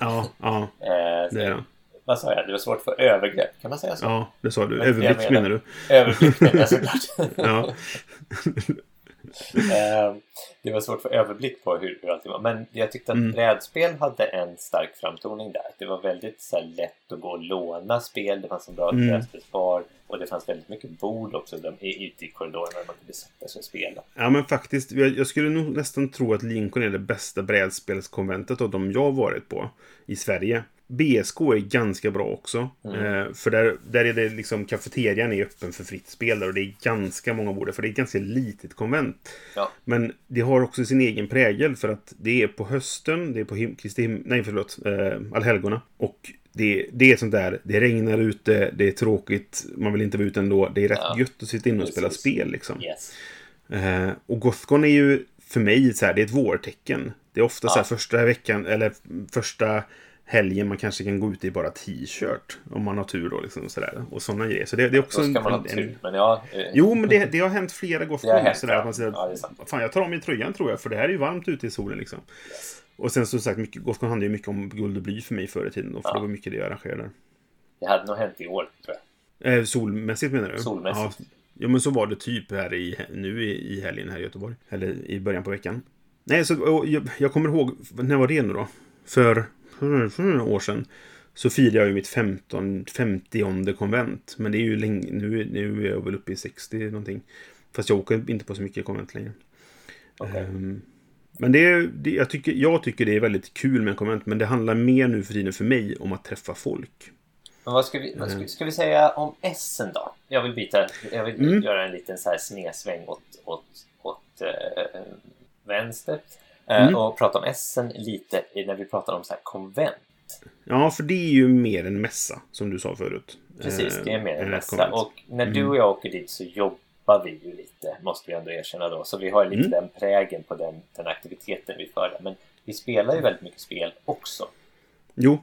A: Ja, ja,
B: Eh, så-
A: det är det.
B: Vad sa jag? Det var svårt få övergrepp. Kan man säga så?
A: Ja, det sa du.
B: Men
A: Överblick menar du?
B: Överblick menar jag såklart.
A: Ja.
B: Eh, det var svårt få överblick på hur, hur allting var. Men jag tyckte att
A: Mm.
B: brädspel hade en stark framtoning där. Det var väldigt så här, lätt att gå och låna spel. Det fanns en bra
A: Mm.
B: brädspelsbar. Och det fanns väldigt mycket bord också de, i- ute i korridorerna där man kunde sätta sig och spela.
A: Ja, men faktiskt. Jag, jag skulle nog nästan tro att Lincoln är det bästa brädspelskonventet av de jag varit på i Sverige. BSK är ganska bra också. Eh, för där, där är det liksom kafeterian är öppen för fritt spel där och det är ganska många bord för det är ett ganska litet konvent.
B: Ja.
A: Men det har också sin egen prägel för att det är på hösten, det är på him- Kristi nej förlåt, eh, allhelgona. Och det, det är sånt där, det regnar ute, det är tråkigt, man vill inte vara ute ändå. Det är rätt
B: Ja.
A: gött att sitta inne och spela
B: Precis.
A: spel liksom.
B: Yes.
A: Eh, och Gothcon är ju för mig så här, det är ett vårtecken. Det är ofta så här
B: Ja.
A: första veckan, eller första helgen man kanske kan gå ut i bara t-shirt. Om man har tur då liksom sådär. Och sådana grejer. Så det, det är också
B: Då ska
A: en,
B: man ha
A: en,
B: tur. Men ja, eh,
A: Jo, men det, det har hänt flera
B: hänt,
A: sådär,
B: ja.
A: att man säger,
B: Ja.
A: Fan, jag tar av mig tröjan tror jag, för det här är ju varmt ute i solen liksom. Och sen som sagt, mycket, handlar ju mycket om guld och bly för mig förr i tiden. Då, för
B: Ja.
A: det var mycket det jag arrangerade.
B: det hade nog hänt i år, tror jag.
A: Eh, solmässigt menar du?
B: Solmässigt.
A: Ja, ja, men så var det typ här i, nu i, i helgen här i Göteborg. Eller i början på veckan. Nej, så jag, jag kommer ihåg, när var det nu då? För, för, några år sedan. Så firade jag ju mitt 15, 50 konvent. Men det är ju länge, nu, nu är jag väl uppe i 60 någonting. Fast jag åker inte på så mycket konvent längre.
B: Okej.
A: Ehm, men det, är- det, jag, tycker, jag tycker det är väldigt kul med en konvent. Men det handlar mer nu för tiden för mig om att träffa folk.
B: Men vad ska vi, vad ska, ska vi säga om Essen då? Jag vill byta, jag vill
A: Mm.
B: göra en liten så här snedsväng åt, åt, åt eh, vänster. Eh,
A: Mm.
B: Och prata om Essen lite när vi pratar om så här konvent.
A: Ja, för det är ju mer en mässa, som du sa förut.
B: Precis, det är mer
A: Eh,
B: en
A: än ett
B: mässa. Och när du
A: Mm.
B: och jag åker dit så jobbar vi ju lite, måste vi ändå erkänna då. Så vi har lite
A: Mm.
B: den prägen på den, den aktiviteten vi för där. Men vi spelar ju väldigt mycket spel också.
A: Jo.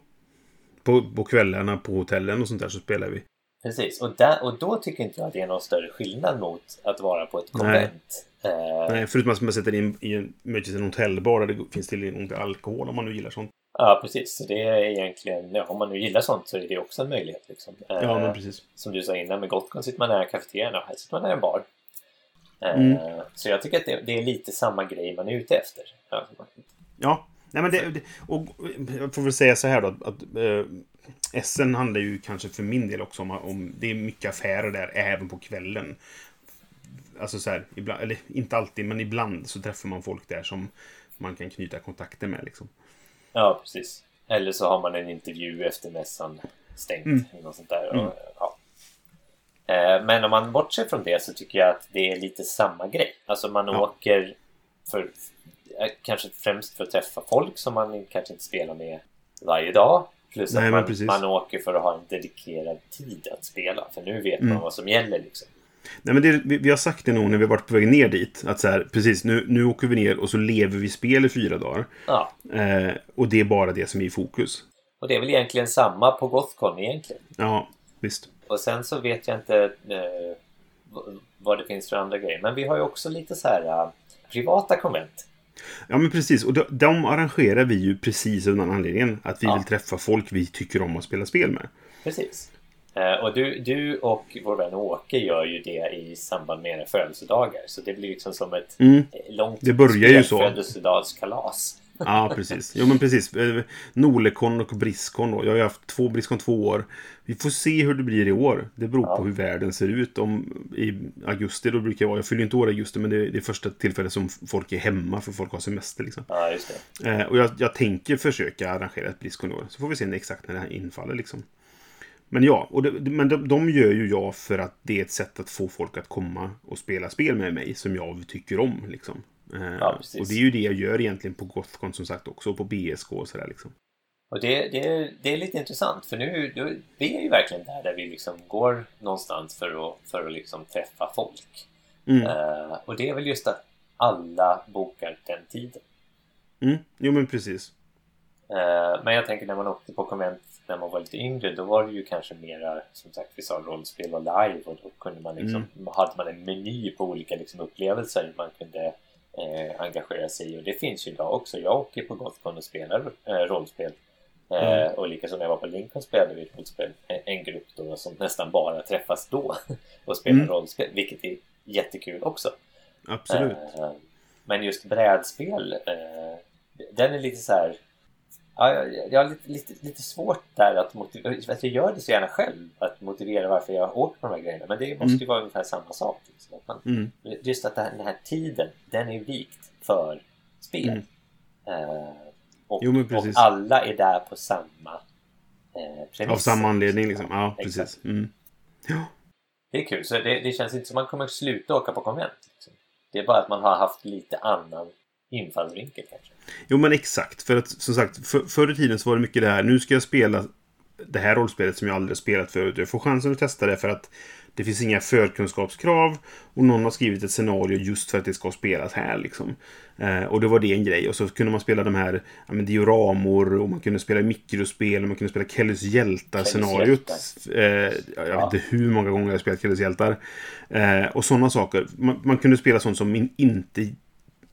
A: På, på kvällarna på hotellen och sånt där så spelar vi.
B: Precis, och, där, och då tycker inte jag att det är någon större skillnad mot att vara på ett
A: Nej.
B: konvent. Eh,
A: Nej, förutom att man sätter in i en, möjligtvis en hotellbar där det finns tillgång till alkohol om man nu gillar sånt.
B: Ja, precis. Så det är egentligen, ja, om man nu gillar sånt så är det också en möjlighet. Liksom. Eh,
A: Ja, men precis.
B: Som du sa innan, med Gotcon sitter man nära kafeterian och här sitter man nära en bar. Eh,
A: Mm.
B: Så jag tycker att det, det är lite samma grej man är ute efter. Ja,
A: Ja, nej men det, det och jag får väl säga så här då att, att eh, Essen handlar ju kanske för min del också om, om det är mycket affärer där även på kvällen. Alltså så här, ibland, eller inte alltid, men ibland så träffar man folk där som man kan knyta kontakter med liksom.
B: ja, precis. Eller så har man en intervju efter mässan stängt.
A: Mm.
B: Eller något sånt där.
A: Mm.
B: Och, ja. Eh, Men om man bortser från det så tycker jag att det är lite samma grej. Alltså man
A: Ja.
B: åker för eh, kanske främst för att träffa folk som man kanske inte spelar med varje dag. Plus
A: Nej,
B: att man, man åker för att ha en dedikerad tid att spela. För nu vet
A: Mm.
B: man vad som gäller liksom.
A: Nej, men det, vi, vi har sagt det nog när vi varit på väg ner dit. Att så här, precis, nu, nu åker vi ner och så lever vi spel i fyra dagar.
B: Ja.
A: Eh, och det är bara det som är i fokus.
B: Och det är väl egentligen samma på Gothcon egentligen.
A: Ja, visst.
B: Och sen så vet jag inte eh, vad det finns för andra grejer. Men vi har ju också lite så här eh, privata konvent.
A: Ja, men precis. Och de, de arrangerar vi ju precis av den anledningen. Att vi
B: Ja.
A: vill träffa folk vi tycker om att spela spel med.
B: Precis. Eh, och du, du och vår vän Åke gör ju det i samband med era födelsedagar. Så det blir liksom som ett
A: Mm.
B: långt
A: Det börjar ju så.
B: födelsedagskalas.
A: Ja, precis. Jo, men precis. Eh, Nolekon och Briskon då. Jag har ju haft två Briskon två år. Vi får se hur det blir i år. Det beror
B: Ja.
A: på hur världen ser ut. Om, I augusti då brukar jag vara... Jag fyller inte år i augusti, men det är det första tillfället som folk är hemma för folk har semester. Liksom.
B: Ja, just det.
A: Eh, och jag, jag tänker försöka arrangera ett Blizzcon i år. Så får vi se exakt när det här infaller. Liksom. Men ja, och det, men de, de gör ju jag för att det är ett sätt att få folk att komma och spela spel med mig som jag tycker om. Liksom. Eh,
B: Ja,
A: och det är ju det jag gör egentligen på Gothcon som sagt också, på BSK och sådär liksom.
B: Och det, det, det är lite intressant för nu, då, vi är ju verkligen där, där vi liksom går någonstans för att, för att liksom träffa folk.
A: Mm.
B: Eh, och det är väl just att alla bokar den tiden.
A: Mm. Jo men precis.
B: Eh, men jag tänker när man åkte på konvent när man var lite yngre då var det ju kanske mera som sagt vi sa rollspel och live och då kunde man liksom, hade man en meny på olika liksom, upplevelser man kunde eh, engagera sig i och det finns ju idag också. Jag åker på Gothcon och spelar eh, rollspel. Eh,
A: Mm.
B: Och likaså när jag var på Lincoln spelade vi rollspel. En, en grupp då som nästan bara träffas då och spelar
A: Mm.
B: rollspel, vilket är jättekul också.
A: Absolut.
B: Eh, Men just brädspel, eh, den är lite så här... Ja, jag, har lite, lite, lite svårt där att motivera, att jag gör det så gärna själv, att motivera varför jag åker på de här grejerna. Men det måste ju vara ungefär samma sak. Liksom. Att man,
A: Mm.
B: Just att den här, den här tiden, den är vikt för spel.
A: Mm.
B: Eh, och,
A: Jo,
B: och alla är där på samma eh, premisser.
A: Av samma anledning liksom. Ja, precis. Mm. Ja.
B: Det är kul, så det, det känns inte som att man kommer sluta åka på konvent. Liksom. Det är bara att man har haft lite annan infallsvinkel kanske.
A: Jo men exakt. För att som sagt, för, förr i tiden så var det mycket det här. Nu ska jag spela det här rollspelet som jag aldrig spelat förut. Jag får chansen att testa det för att det finns inga förkunskapskrav. Och någon har skrivit ett scenario just för att det ska spelas här liksom. Eh, och då var det en grej. Och så kunde man spela de här ja, dioramor och man kunde spela mikrospel och man kunde spela Kellys hjältar-scenariot. Eh, jag
B: Ja.
A: vet inte hur många gånger jag spelat Kellys hjältar. Eh, och sådana saker. Man, man kunde spela sånt som in, inte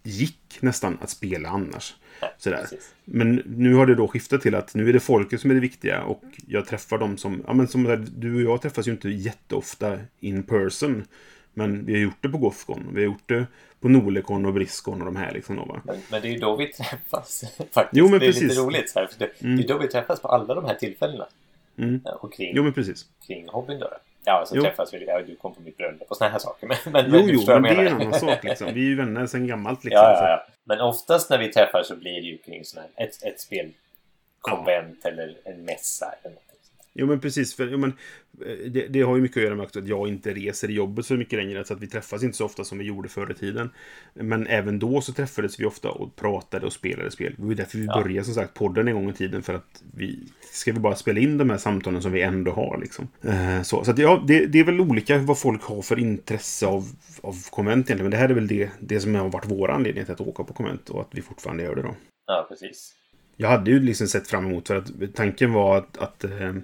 A: gick nästan att spela annars. Sådär.
B: Precis.
A: Men nu har det då skiftat till att nu är det folket som är det viktiga och jag träffar dem som, ja men som du och jag träffas ju inte jätteofta in person. Men vi har gjort det på Gothcon, vi har gjort det på Nolekon och Briskon och de här liksom då?
B: Men, men det är ju då vi träffas. Faktiskt.
A: Jo, men
B: det är
A: precis.
B: lite roligt. Så här, för det, det är då vi träffas på alla de här tillfällena.
A: Mm.
B: Ja, Och kring,
A: Jo men precis.
B: kring hobbyn då. Ja, så
A: Jo.
B: träffas vi. Ja, du kom på mitt bröllop och såna här saker. Men, men,
A: Jo, jo, men det är en annan sak liksom. Vi är ju vänner sedan gammalt liksom.
B: Ja, ja, ja. Men oftast när vi träffas så blir det ju kring sån här, ett, ett spelkonvent eller en mässa eller något.
A: Jo men precis, för, jo, men, eh, det, det har ju mycket att göra med att jag inte reser i jobbet så mycket längre. Så att vi träffas inte så ofta som vi gjorde förr i tiden. Men även då så träffades vi ofta och pratade och spelade spel. Det var ju därför vi
B: Ja.
A: började som sagt podden en gång i tiden. För att vi ska vi bara spela in de här samtalen som vi ändå har. Liksom. Eh, så så att, ja, det, det är väl olika vad folk har för intresse av, av konvent egentligen. Men det här är väl det, det som har varit vår anledning till att åka på konvent och att vi fortfarande gör det då.
B: Ja, precis.
A: Jag hade ju liksom sett fram emot för att tanken var att, att eh,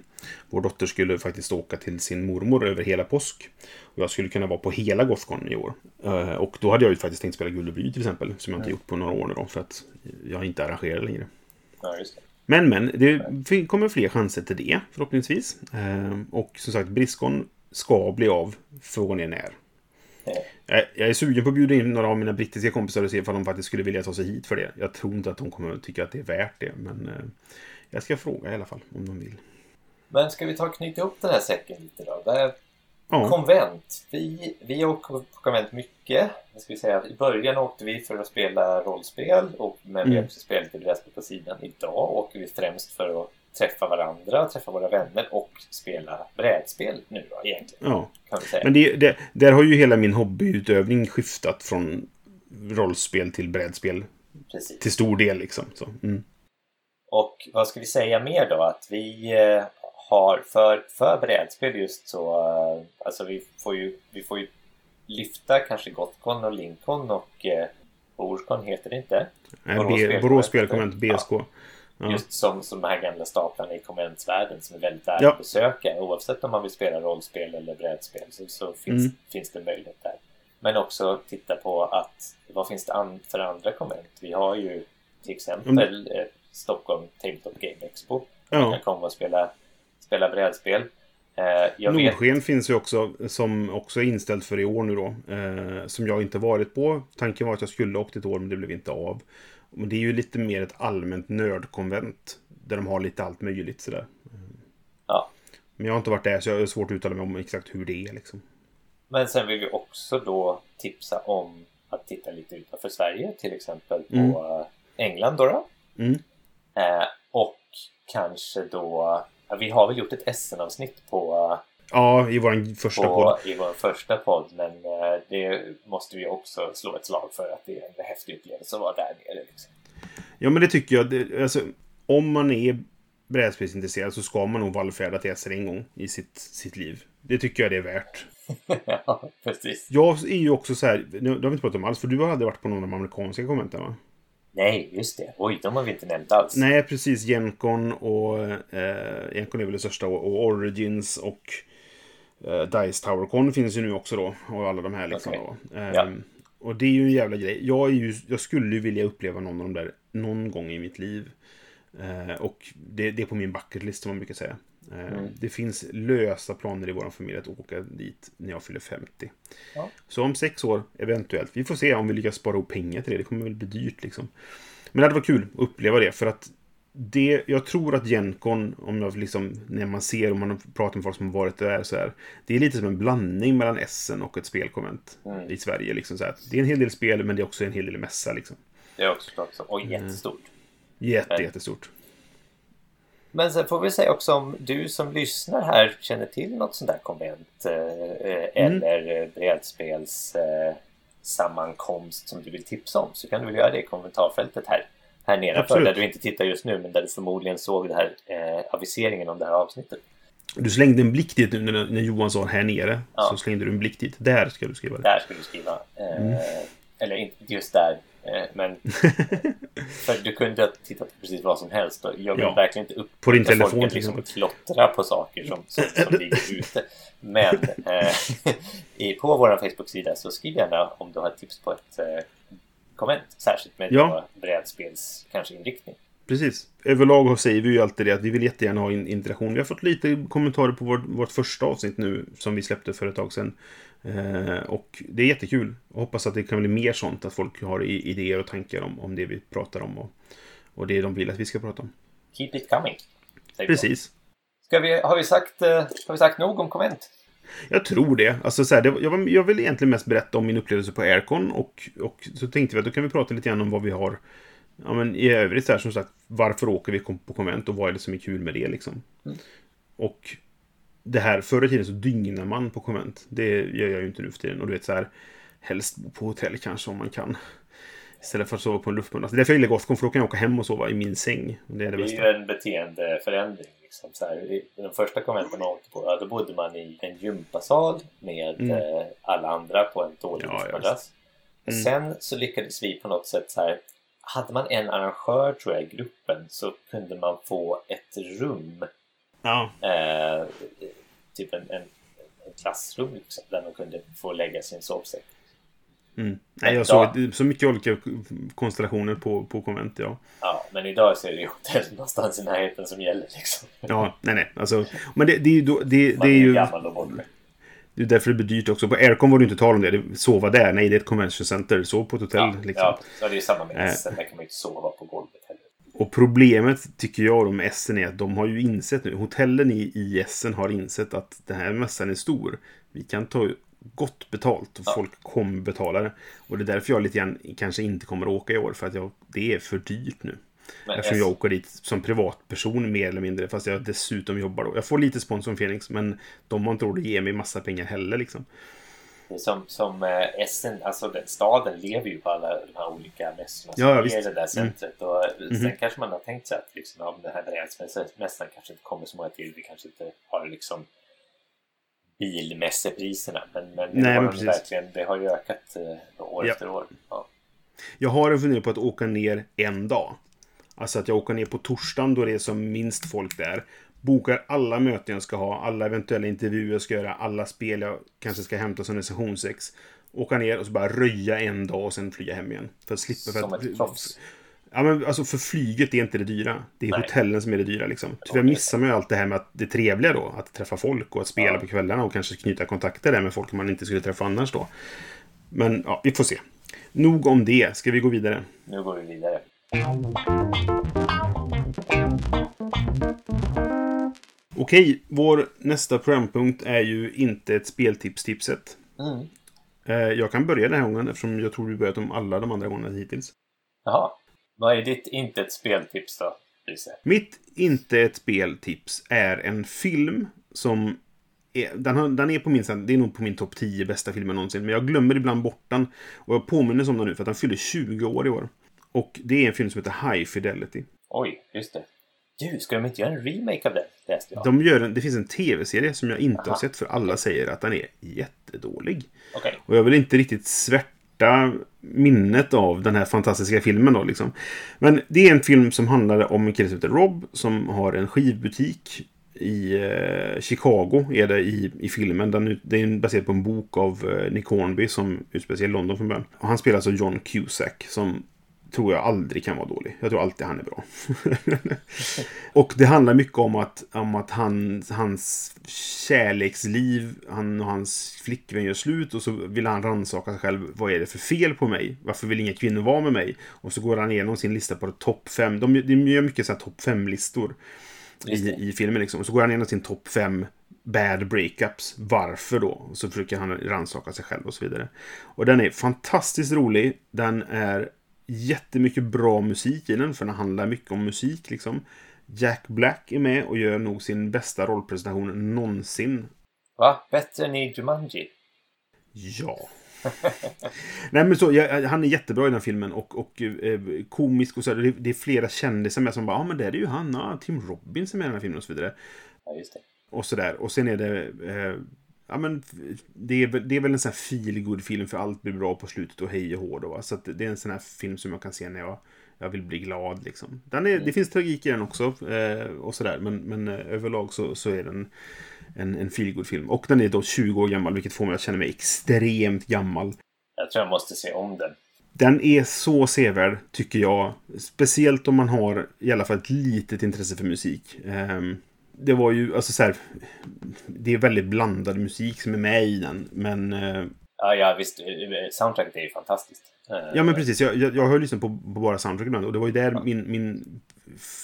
A: vår dotter skulle faktiskt åka till sin mormor över hela påsk. Och jag skulle kunna vara på hela Gothcon i år. Eh, och då hade jag ju faktiskt tänkt spela Guld och Bly till exempel. Som jag inte gjort på några år nu då. För att jag inte arrangerar längre.
B: Ja.
A: Men men, det kommer fler chanser till det förhoppningsvis. Eh, och som sagt, Briskon ska bli av. Frågan är när.
B: Eh,
A: Jag jag är sugen på att bjuda in några av mina brittiska kompisar och se ifall de faktiskt skulle vilja ta sig hit för det. Jag tror inte att de kommer att tycka att det är värt det, men eh, jag ska fråga i alla fall om de vill.
B: Men ska vi ta och knyta upp den här säcken lite då? Där,
A: Ja,
B: Konvent. Vi, vi åker på konvent mycket. Ska säga, I början åkte vi för att spela rollspel, och, men vi
A: Mm.
B: har också spelat lite på sidan. Idag åker vi främst för att träffa varandra, träffa våra vänner och spela brädspel nu då egentligen.
A: ja.
B: Kan vi säga.
A: Men det, det, där har ju hela min hobbyutövning skiftat från rollspel till brädspel
B: Precis.
A: till stor del liksom. Så, mm.
B: Och vad ska vi säga mer då? Att vi eh, har för, för brädspel just så, eh, alltså vi får ju, vi får ju lyfta kanske Gotcon och Lincoln och eh, Borscon heter det inte.
A: Nej,
B: Borås
A: B-. Borås spelkonvent, BSK. Ja.
B: Just som, som de här gamla staplarna i konventsvärlden som är väldigt värda
A: Ja.
B: att besöka. Oavsett om man vill spela rollspel eller brädspel så, så finns,
A: Mm.
B: finns det möjlighet där. Men också titta på att vad finns det an, för andra konvent? Vi har ju till exempel eh, Stockholm Tabletop Game Expo. Man
A: Ja.
B: kan komma och spela, spela brädspel. Eh, jag vet,
A: Nordsken finns ju också, som också är inställt för i år nu då. Eh, som jag inte varit på. Tanken var att jag skulle åkt ett år, men det blev inte av. Men det är ju lite mer ett allmänt nördkonvent. Där de har lite allt möjligt sådär.
B: ja.
A: Men jag har inte varit där, så jag har svårt att uttala mig om exakt hur det är liksom.
B: Men sen vill vi också då tipsa om att titta lite utanför Sverige, till exempel på
A: Mm.
B: eh, England då. då.
A: Mm.
B: Eh, och kanske då, vi har väl gjort ett SN-avsnitt på, eh,
A: Ja, i vår första podd.
B: i vår första podd, men eh, det måste vi också slå ett slag för att det är en häftig upplevelse att vara där nere. Liksom.
A: Ja, men det tycker jag. Det, alltså, om man är brädspelsintresserad så ska man nog vallfärda till SR en gång i sitt, sitt liv. Det tycker jag det är värt.
B: ja, precis.
A: Jag är ju också så här, nu det har vi inte pratat om alls, för du har aldrig varit på någon av de amerikanska konventen va?
B: Nej, just det. Oj, de har vi inte nämnt alls.
A: Nej, precis. Gencon och... Eh, Gencon är väl det största. Och, och Origins och Dice Tower Con finns ju nu också då. Och alla de här liksom.
B: Okej.
A: Då. Eh,
B: Ja.
A: Och det är ju en jävla grej. Jag, är ju, jag skulle ju vilja uppleva någon av de där någon gång i mitt liv. Eh, och det, det är på min bucket list som man brukar säga. Eh,
B: Mm.
A: Det finns lösa planer i vår familj att åka dit när jag fyller 50.
B: Ja.
A: Så om sex år, eventuellt. Vi får se om vi lyckas spara ihop pengar till det. Det kommer väl bli dyrt liksom. Men det hade varit kul att uppleva det. För att det, jag tror att Gencon, om jag liksom, när man ser och man pratar med folk som har varit där så här. Det är lite som en blandning mellan Essen och ett spelkonvent
B: Mm.
A: i Sverige. Liksom så här. Det är en hel del spel, men det är också en hel del mässa. Liksom.
B: Det är också klart. så-
A: Mm.
B: Och jättestort.
A: Jätte,
B: Nej.
A: jättestort.
B: Men sen får vi säga också om du som lyssnar här känner till något sånt där konvent eh,
A: Mm.
B: eller eh, brädspels eh, sammankomst som du vill tipsa om så kan du väl göra det i kommentarfältet här, här nedanför där du inte tittar just nu men där du förmodligen såg det här eh, aviseringen om det här avsnittet.
A: Du slängde en blick dit nu när, när Johan sa här nere.
B: Ja.
A: Så slängde du en blick dit. Där ska du skriva det.
B: Där ska du skriva. Eh,
A: Mm.
B: Eller inte just där. Eh, men för du kunde ha tittat på precis vad som helst. Och jag vill
A: Ja.
B: verkligen inte
A: På din
B: uppmuntra folk
A: telefon
B: att liksom klottra på saker som, som, som ligger ute. Men eh, på vår Facebook-sida så skriv gärna om du har tips på ett konvent. Särskilt med
A: Ja.
B: brädspels kanske inriktning.
A: Precis. Överlag säger vi ju alltid det att vi vill jättegärna ha in interaktion. Vi har fått lite kommentarer på vårt, vårt första avsnitt nu som vi släppte för ett tag sedan. Eh, och det är jättekul. Och hoppas att det kan bli mer sånt. Att folk har idéer och tankar om, om det vi pratar om. Och, och det de vill att vi ska prata om.
B: Keep it coming.
A: Precis.
B: Ska vi, har, vi sagt, eh, har vi sagt nog om konvent?
A: Jag tror det. Alltså, så här, det jag, var, jag vill egentligen mest berätta om min upplevelse på Aircon. Och, och så tänkte vi att då kan vi prata lite grann om vad vi har ja, men i övrigt. Så här, som sagt, varför åker vi på konvent och vad är det som är kul med det liksom.
B: Mm.
A: Och det här, förr i tiden så dygnar man på konvent. Det gör jag ju inte nu för tiden. Och du vet så här, helst bo på hotell kanske om man kan. Istället för att sova på en luftmadrass. Det är därför jag gillar Gothcon, för då kan jag åka hem och sova i min säng. Det är det
B: Det är
A: bästa.
B: ju en beteendeförändring. Liksom. Så här, i den första konventen man åkte på, ja, då bodde man i en gympasal med
A: Mm.
B: eh, alla andra på en dålig
A: Ja, ja,
B: luftmadrass.
A: Mm.
B: Sen så lyckades vi på något sätt så här, hade man en arrangör tror jag i gruppen så kunde man få ett rum,
A: Ja,
B: eh, typ en, en, en klassrum liksom, där man kunde få lägga sin sovsäck.
A: Mm. Nej, jag såg så mycket olika konstellationer på, på konvent, ja.
B: Ja, men idag så är det ju hotell någonstans i närheten som gäller liksom.
A: Ja, nej, nej. Alltså, men det, det är ju... då- Det,
B: Man
A: det är ju
B: gammal och bortskämd.
A: det är därför det blir dyrt också. På Aircon var det inte tal om det. det. Sova där. Nej, det är ett convention center. Sov på ett hotell.
B: Ja,
A: liksom.
B: ja, så det är samma med
A: Eh.
B: Essen. Där kan man ju inte sova på golvet heller.
A: Och problemet, tycker jag, då med Essen är att de har ju insett nu. Hotellen i, i Essen har insett att den här mässan är stor. Vi kan ta gott betalt och
B: Ja.
A: folk kommer betala det. Och det är därför jag lite grann kanske inte kommer att åka i år. För att jag, det är för dyrt nu.
B: Men
A: Eftersom jag åker dit som privatperson mer eller mindre. Fast jag dessutom jobbar då. Jag får lite spons från Phoenix. Men de har inte råd att ge mig massa pengar heller liksom.
B: Som, som eh, Essen, alltså den staden lever ju på alla de här olika mässorna som
A: Ja, ja,
B: är i.
A: Mm.
B: det där centret. Och eh, sen kanske man har tänkt sig att liksom, ja, den här brädspelsmässan kanske inte kommer så många till. Vi kanske inte har liksom bilmässepriserna. Men, men,
A: Nej, men precis.
B: verkligen, det har ju ökat eh, år
A: Ja.
B: efter år. Ja.
A: Jag har en fundering på att åka ner en dag. Alltså att jag åker ner på torsdagen då det är som minst folk där. Bokar alla möten jag ska ha, alla eventuella intervjuer jag ska göra, alla spel jag kanske ska hämta som 6. Åka ner och så bara röja en dag och sen flyga hem igen. För att slippa... För
B: Som
A: att,
B: ett proffs.
A: Ja, men alltså för flyget är inte det dyra. Det är
B: Nej.
A: hotellen som är det dyra liksom. Tyvärr missar man ju allt det här med att det trevliga då. Att träffa folk och att spela
B: Ja.
A: på kvällarna och kanske knyta kontakter där med folk man inte skulle träffa annars då. Men ja, vi får se. Nog om det. Ska vi gå vidare?
B: Nu går vi vidare.
A: Okej, vår nästa programpunkt är ju inte ett speltips-tipset.
B: Mm.
A: Eh, Jag kan börja den här gången eftersom jag tror du börjat om alla de andra gångerna hittills.
B: Jaha. Vad är ditt inte ett speltips då, Lise?
A: Mitt inte ett speltips är en film som är, den, har, den är på min, det är nog på min topp 10 bästa filmer någonsin. Men jag glömmer ibland bort den. Och jag påminner om den nu för att den fyller 20 år i år. Och det är en film som heter High Fidelity.
B: Oj, just det. Du, ska de inte göra en remake av den? Läste jag.
A: De gör en, det finns en tv-serie som jag inte har
B: Aha.
A: sett för alla säger att den är jättedålig.
B: Okej.
A: Och jag vill inte riktigt korta minnet av den här fantastiska filmen då liksom. Men det är en film som handlar om en kille som heter Rob som har en skivbutik i eh, Chicago är det i, i filmen. Den, det är baserad på en bok av eh, Nick Hornby som utspelar sig i London från början. Och han spelar alltså John Cusack som tror jag aldrig kan vara dålig. Jag tror alltid han är bra. och det handlar mycket om att, om att han, hans kärleksliv, han och hans flickvän gör slut och så vill han rannsaka sig själv. Vad är det för fel på mig? Varför vill inga kvinnor vara med mig? Och så går han igenom sin lista på topp fem. De, de gör mycket så här topp fem-listor i, i filmen. Liksom. Och så går han igenom sin topp fem bad breakups. Varför då? Och så försöker han rannsaka sig själv och så vidare. Och den är fantastiskt rolig. Den är jättemycket bra musik i den, för den handlar mycket om musik liksom. Jack Black är med och gör nog sin bästa rollpresentation någonsin.
B: Va? Bättre än i Jumanji?
A: Ja. Nej men så, ja, han är jättebra i den här filmen och, och eh, komisk och så. Det, det är flera kändisar med som bara, ja ah, men det är ju han, ja, Tim Robbins är med i den här filmen och så vidare.
B: Ja, just det.
A: Och sådär. Och sen är det... Eh, ja, men det, är, väl- det är väl en sån här feel film för allt blir bra på slutet och hej och hå då, va? Så det är en sån här film som jag kan se när jag, jag vill bli glad liksom. Den är, Det finns tragik i den också eh, och sådär. Men, men eh, överlag så, så är den en, en feel film Och den är då 20 år gammal vilket får mig att känna mig extremt gammal.
B: Jag tror jag måste se om den.
A: Den är så sevärd, tycker jag. Speciellt om man har i alla fall ett litet intresse för musik. Ehm, det var ju, alltså så här, Det är väldigt blandad musik som är med i den, men... eh,
B: Ja, ja visst. eh, Soundtracket är ju fantastiskt. Eh,
A: ja, men precis. Jag, jag, jag har lyssnat på, på bara soundtrack ibland och det var ju där min, min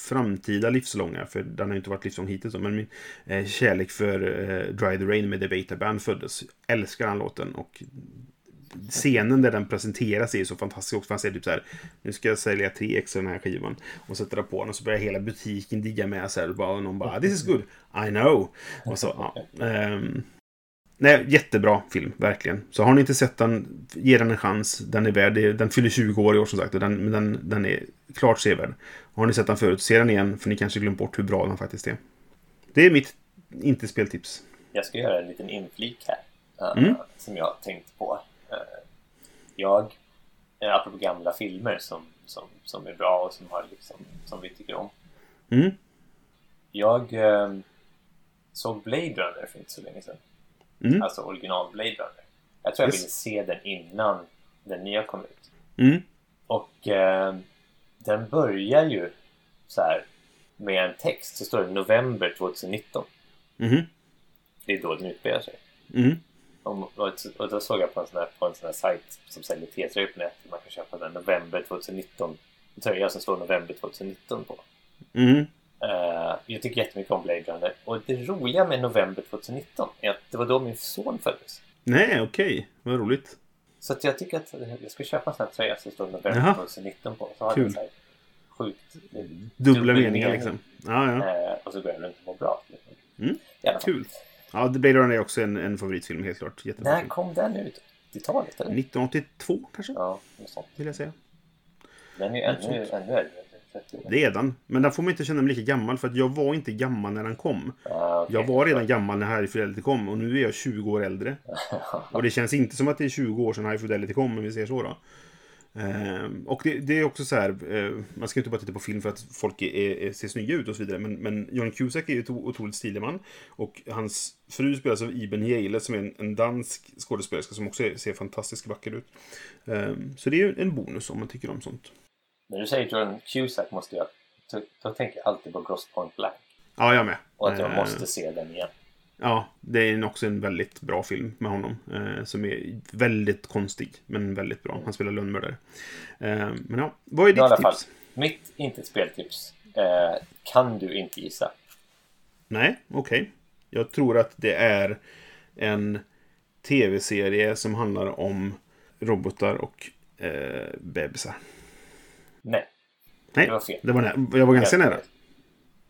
A: framtida livslånga, för den har ju inte varit livslång hittills, men min eh, kärlek för eh, Dry the Rain med The Beta Band föddes. Älskar den låten och scenen där den presenteras är ju så fantastisk också. Han säger typ så här, nu ska jag sälja tre ex av den här skivan. Och sätter det på den och så börjar hela butiken digga med så här. Och, bara, och någon bara, this is good, I know. Och så, ja. Ehm, nej, jättebra film, verkligen. Så har ni inte sett den, ge den en chans. Den är värd, den fyller 20 år i år som sagt. Och den, den, den är klart sevärd. Har ni sett den förut, se den igen. För ni kanske glömt bort hur bra den faktiskt är. Det är mitt inte speltips.
B: Jag ska göra en liten inflik här. eh,
A: Mm.
B: Som jag tänkt på. Eh, jag, eh, apropå gamla filmer som, som, som är bra och som, har liksom, som vi tycker om.
A: Mm.
B: Jag eh, såg Blade Runner för inte så länge sedan.
A: Mm.
B: Alltså original Blade Runner. Jag tror jag
A: Yes.
B: ville se den innan den nya kom ut.
A: Mm.
B: Och eh, den börjar ju så här med en text. Så står det november 2019.
A: Mhm.
B: Det är då den utspelar sig. Och, då såg jag på en sån här, på en sån här sajt som säljer T-tröjor på nätet. Man kan köpa den november 2019 en tröja som står november 2019 på.
A: Mm.
B: Eh, jag tycker jättemycket om Blade Runner. Och det roliga med november 2019 är att det var då min son föddes.
A: Nej, okej. Vad roligt.
B: Så jag tycker att jag ska köpa en sån här tröja som står november
A: Jaha.
B: 2019 på. Så har
A: Kul.
B: så här sjukt
A: Dubbla
B: dubbel
A: meningar liksom. Ja, ja.
B: Eh, och så går jag runt och mår bra. Liksom.
A: Mm.
B: Alla fall.
A: Ja, Blade Runner är också en, en favoritfilm, helt klart. Jättebra
B: När
A: film.
B: kom den ut? 80-talet eller?
A: 1982 kanske,
B: Ja, något sånt.
A: vill jag säga.
B: Den är ju
A: Något
B: ännu, ännu äldre. 30 år.
A: Det är den. Men där får man inte känna mig lika gammal för att jag var inte gammal när den kom.
B: Ah, okej.
A: Jag var redan gammal när High Fidelity kom och nu är jag 20 år äldre. Och det känns inte som att det är 20 år sedan High Fidelity kom, om vi säger så då. Ehm, och det, det är också så här, eh, man ska inte bara titta på film för att folk är, är, ser snygga ut och så vidare. Men, men John Cusack är ju ett otroligt stilig man. Och hans fru spelas av Iben Jale som är en, en dansk skådespelerska som också är, ser fantastiskt vacker ut. Ehm, så det är ju en bonus om man tycker om sånt.
B: När du säger John Cusack måste jag... Då, då tänker jag alltid på Gross Point Blank.
A: Ja, jag med.
B: Och att jag
A: Ehm,
B: måste se den igen.
A: Ja, det är också en väldigt bra film med honom. Eh, som är väldigt konstig, men väldigt bra. Han spelar lönnmördare. Eh, men ja, vad är ditt
B: fall,
A: tips?
B: mitt inte speltips eh, kan du inte gissa.
A: Nej, okej. Jag tror att det är en tv-serie som handlar om robotar och eh, bebisar.
B: Nej.
A: Nej,
B: Det var fel.
A: Det var jag var ganska nära.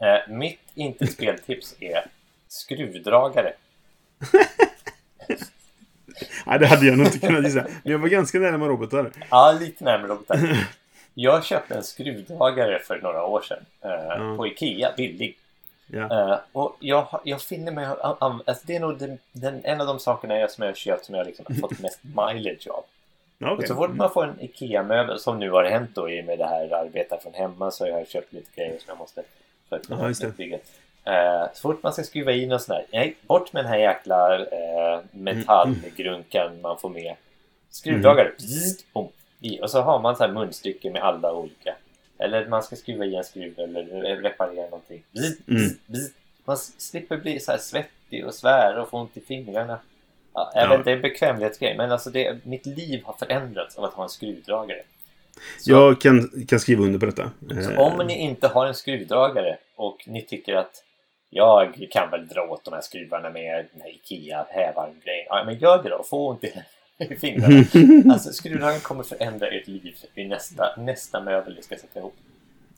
B: Eh, mitt inte speltips är skruvdragare.
A: Nej, det hade jag nog inte kunnat gissa. Men jag var ganska nära med robotar.
B: Ja, lite närmare robotar. Jag köpte en skruvdragare för några år sedan eh,
A: Ja.
B: på Ikea, billig.
A: Ja.
B: Eh, och jag, jag finner mig... Alltså det är nog den, den, en av de sakerna jag, som jag har köpt som jag liksom har fått mest mileage av. Och
A: okej.
B: så fort man får en IKEA-möbel, som nu har hänt då i och med det här arbeta från hemma, så har jag köpt lite grejer som jag måste för att kunna bygga. Eh, så fort man ska skruva in och sådär, nej, bort med den här jäkla eh, metallgrunkan man får med. Skruvdragare,
A: Mm.
B: boom, i. Och så har man så här munstycke med alla olika. Eller man ska skruva i en skruv eller reparera någonting. Bzzzt,
A: Mm.
B: bzzzt, bzzzt. Man slipper bli så här svettig och svära och få ont i fingrarna. Ja, jag
A: Ja.
B: vet, det är en bekvämlighetsgrej, men alltså det, mitt liv har förändrats av att ha en skruvdragare. Så,
A: Jag kan, kan skriva under på detta.
B: så
A: Eh,
B: om ni inte har en skruvdragare och ni tycker att jag kan väl dra åt de här skruvarna med den här IKEA-hävarm-grejen. Ja, men gör det då. Få ont i, fingrarna. Alltså skruvdragaren kommer förändra ert liv i nästa, nästa möbel ni ska sätta ihop.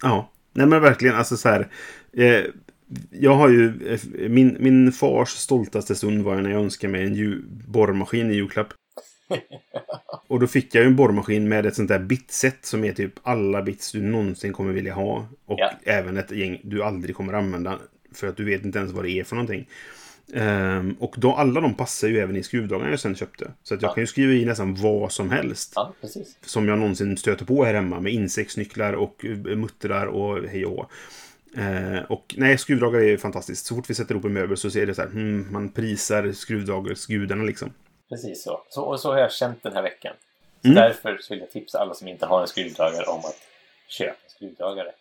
A: Ja, nej men verkligen. Alltså så här. Eh, jag har ju... Eh, min, min fars stoltaste stund var när jag önskade mig en ju, borrmaskin i julklapp. Och då fick jag ju en borrmaskin med ett sånt där bitset som är typ alla bits du någonsin kommer vilja ha. Och
B: Ja.
A: även ett gäng du aldrig kommer använda. För att du vet inte ens vad det är för någonting. Ehm, och då, alla de passar ju även i skruvdragaren jag sen köpte. Så att jag
B: Ja.
A: kan ju skriva i nästan vad som helst
B: Ja,
A: som jag någonsin stöter på här hemma med insektsnycklar och eh, muttrar och hej och hå. Eh, och nej, skruvdragare är fantastiskt. Så fort vi sätter ihop en möbel så ser det så här, hmm, man prisar skruvdragarsgudarna liksom.
B: Precis så. så. Och så har jag känt den här veckan. Så
A: Mm.
B: Därför vill jag tipsa alla som inte har en skruvdragare om att köpa en skruvdragare.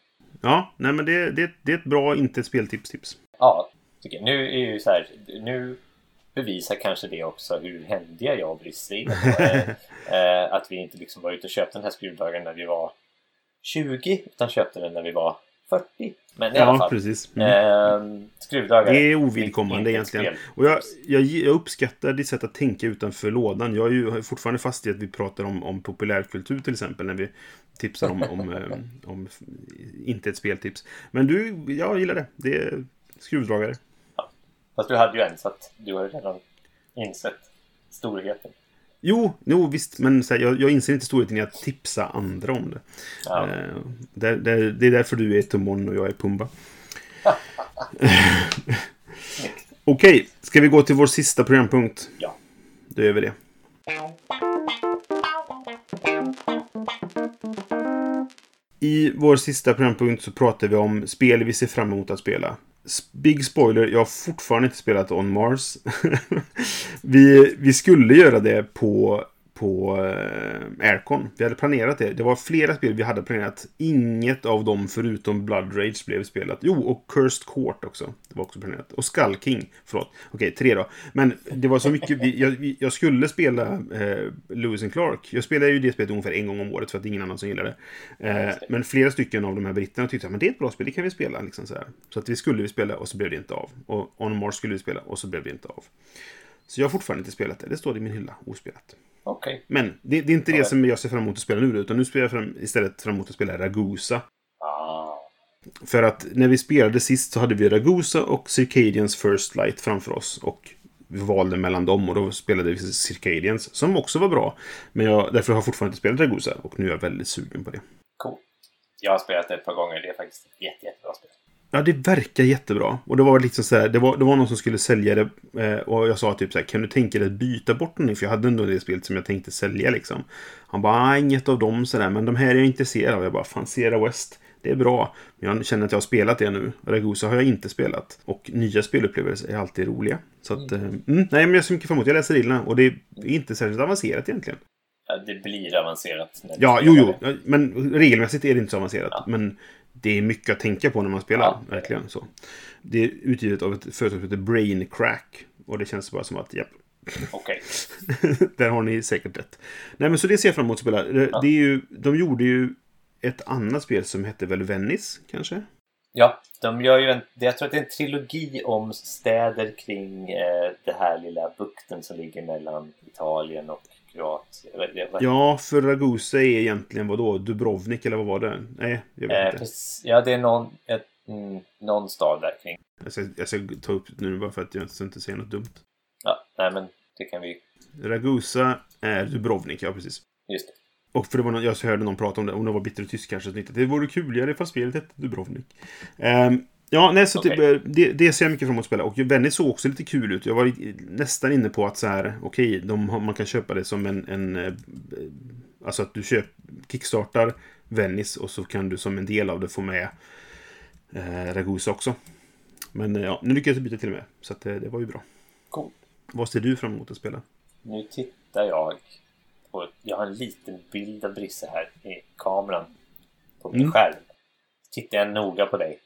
A: Ja, nej men det, det, det är ett bra, inte ett speltips-tips.
B: Ja, tycker. Nu är ju så här, nu bevisar kanske det också hur händiga jag och Brisse är. Eh, eh, att vi inte liksom var ute och köpte den här skruvdragaren när vi var 20 utan köpte den när vi var 40. Men i alla
A: Ja,
B: fall.
A: precis. Mm.
B: Eh, skruvdragare.
A: Det är ovidkommande egentligen.
B: spel.
A: Och jag, jag, jag uppskattar ditt sätt att tänka utanför lådan. Jag är ju fortfarande fast i att vi pratar om, om populärkultur till exempel. När vi tipsar om, om, eh, om inte ett speltips. Men du, jag gillar det. Det är skruvdragare.
B: Fast du hade ju en så att du har redan insett storheten.
A: Jo, jo visst. Men här, jag, jag inser inte storheten i att tipsa andra om det.
B: Ja.
A: Eh, det, det, det är därför du är Tumon och jag är Pumba. Okej, ska vi gå till vår sista programpunkt?
B: Ja.
A: Då gör vi det. I vår sista programpunkt så pratar vi om spel vi ser fram emot att spela. Big spoiler, jag har fortfarande inte spelat On Mars. vi, vi skulle göra det på, på eh, Aircon. Vi hade planerat det. Det var flera spel vi hade planerat. Inget av dem förutom Blood Rage blev spelat. Jo, och Cursed Court också. Det var också planerat. Och Skull King. Förlåt. Okej, tre då. Men det var så mycket. Vi, jag, jag skulle spela eh, Lewis and Clark. Jag spelar ju det spelet ungefär en gång om året för att det är ingen annan som gillar det. Eh, men flera stycken av de här britterna tyckte att det är ett bra spel, det kan vi spela. Liksom så, så att vi skulle vi spela och så blev det inte av. Och On Mars skulle vi spela och så blev det inte av. Så jag har fortfarande inte spelat det. Det står i min hylla, ospelat.
B: Okej.
A: Men det, det är inte det som jag ser fram emot att spela nu, utan nu spelar jag fram, istället fram emot att spela Ragusa.
B: Ah.
A: För att när vi spelade sist så hade vi Ragusa och Circadians First Light framför oss. Och vi valde mellan dem och då spelade vi Circadians, som också var bra. Men jag, därför har jag fortfarande inte spelat Ragusa och nu är jag väldigt sugen på det.
B: Cool. Jag har spelat det ett par gånger. Det är faktiskt ett jätte, jättebra spel.
A: Ja, det verkar jättebra. Och det var liksom så här, det var, det var någon som skulle sälja det. Eh, och jag sa typ så här, kan du tänka dig att byta bort den? För jag hade ändå det spelet som jag tänkte sälja liksom. Han bara, "Nej, inget av dem sådär, men de här är jag intresserad av. Jag bara, fan, Sierra West, det är bra. Men jag känner att jag har spelat det nu. Ragusa har jag inte spelat. Och nya spelupplevelser är alltid roliga. Så att, eh, mm, nej, men jag ser mycket fram emot. Jag läser reglerna och det är inte särskilt avancerat egentligen.
B: Ja, det blir avancerat.
A: Ja, jo,
B: det.
A: jo. Men regelmässigt är det inte så avancerat.
B: Ja.
A: Men det är mycket att tänka på när man spelar.
B: Ja.
A: Verkligen så. Det är utgivet av ett företag som heter Brain Crack. Och det känns bara som att, japp.
B: Okej.
A: Där har ni säkert rätt. Nej, men så det ser jag fram emot att spela. Det, det är ju, de gjorde ju ett annat spel som hette väl Venice, kanske?
B: Ja, de gör ju en... Jag tror att det är en trilogi om städer kring eh, det här lilla bukten som ligger mellan Italien och Vad- det- vad-
A: Ja, för Ragusa är egentligen vad då? Dubrovnik eller vad var det? Nej, jag vet
B: Eh,
A: inte.
B: precis. ja, det är någon, ett, mm, någon stad där kring.
A: Jag ska, jag ska ta upp nu bara för att jag inte säger något dumt.
B: Ja, nej men det kan vi...
A: Ragusa är Dubrovnik, ja precis.
B: Just det.
A: Och för det var någon, jag hörde någon prata om det, om det var bitter och tysk kanske. Jag, det vore kuligare ifall spelet hette Dubrovnik. Ehm, ja, nej, så
B: Okej.
A: typ, eh, det, det ser jag mycket fram emot att spela. Och Venice såg också lite kul ut. Jag var nästan inne på att så här, okej, de har- man kan köpa det som en, en eh, alltså att du köp, kickstartar Venice och så kan du som en del av det få med eh, Ragusa också. Men eh, ja, nu lyckades jag byta till och med. Så att, eh, det var ju bra.
B: Cool.
A: Vad ser du fram emot att spela?
B: Nu tittar jag på... Jag har en liten bild av Brisse här i kameran på min
A: Mm.
B: skärm. Tittar jag noga på dig.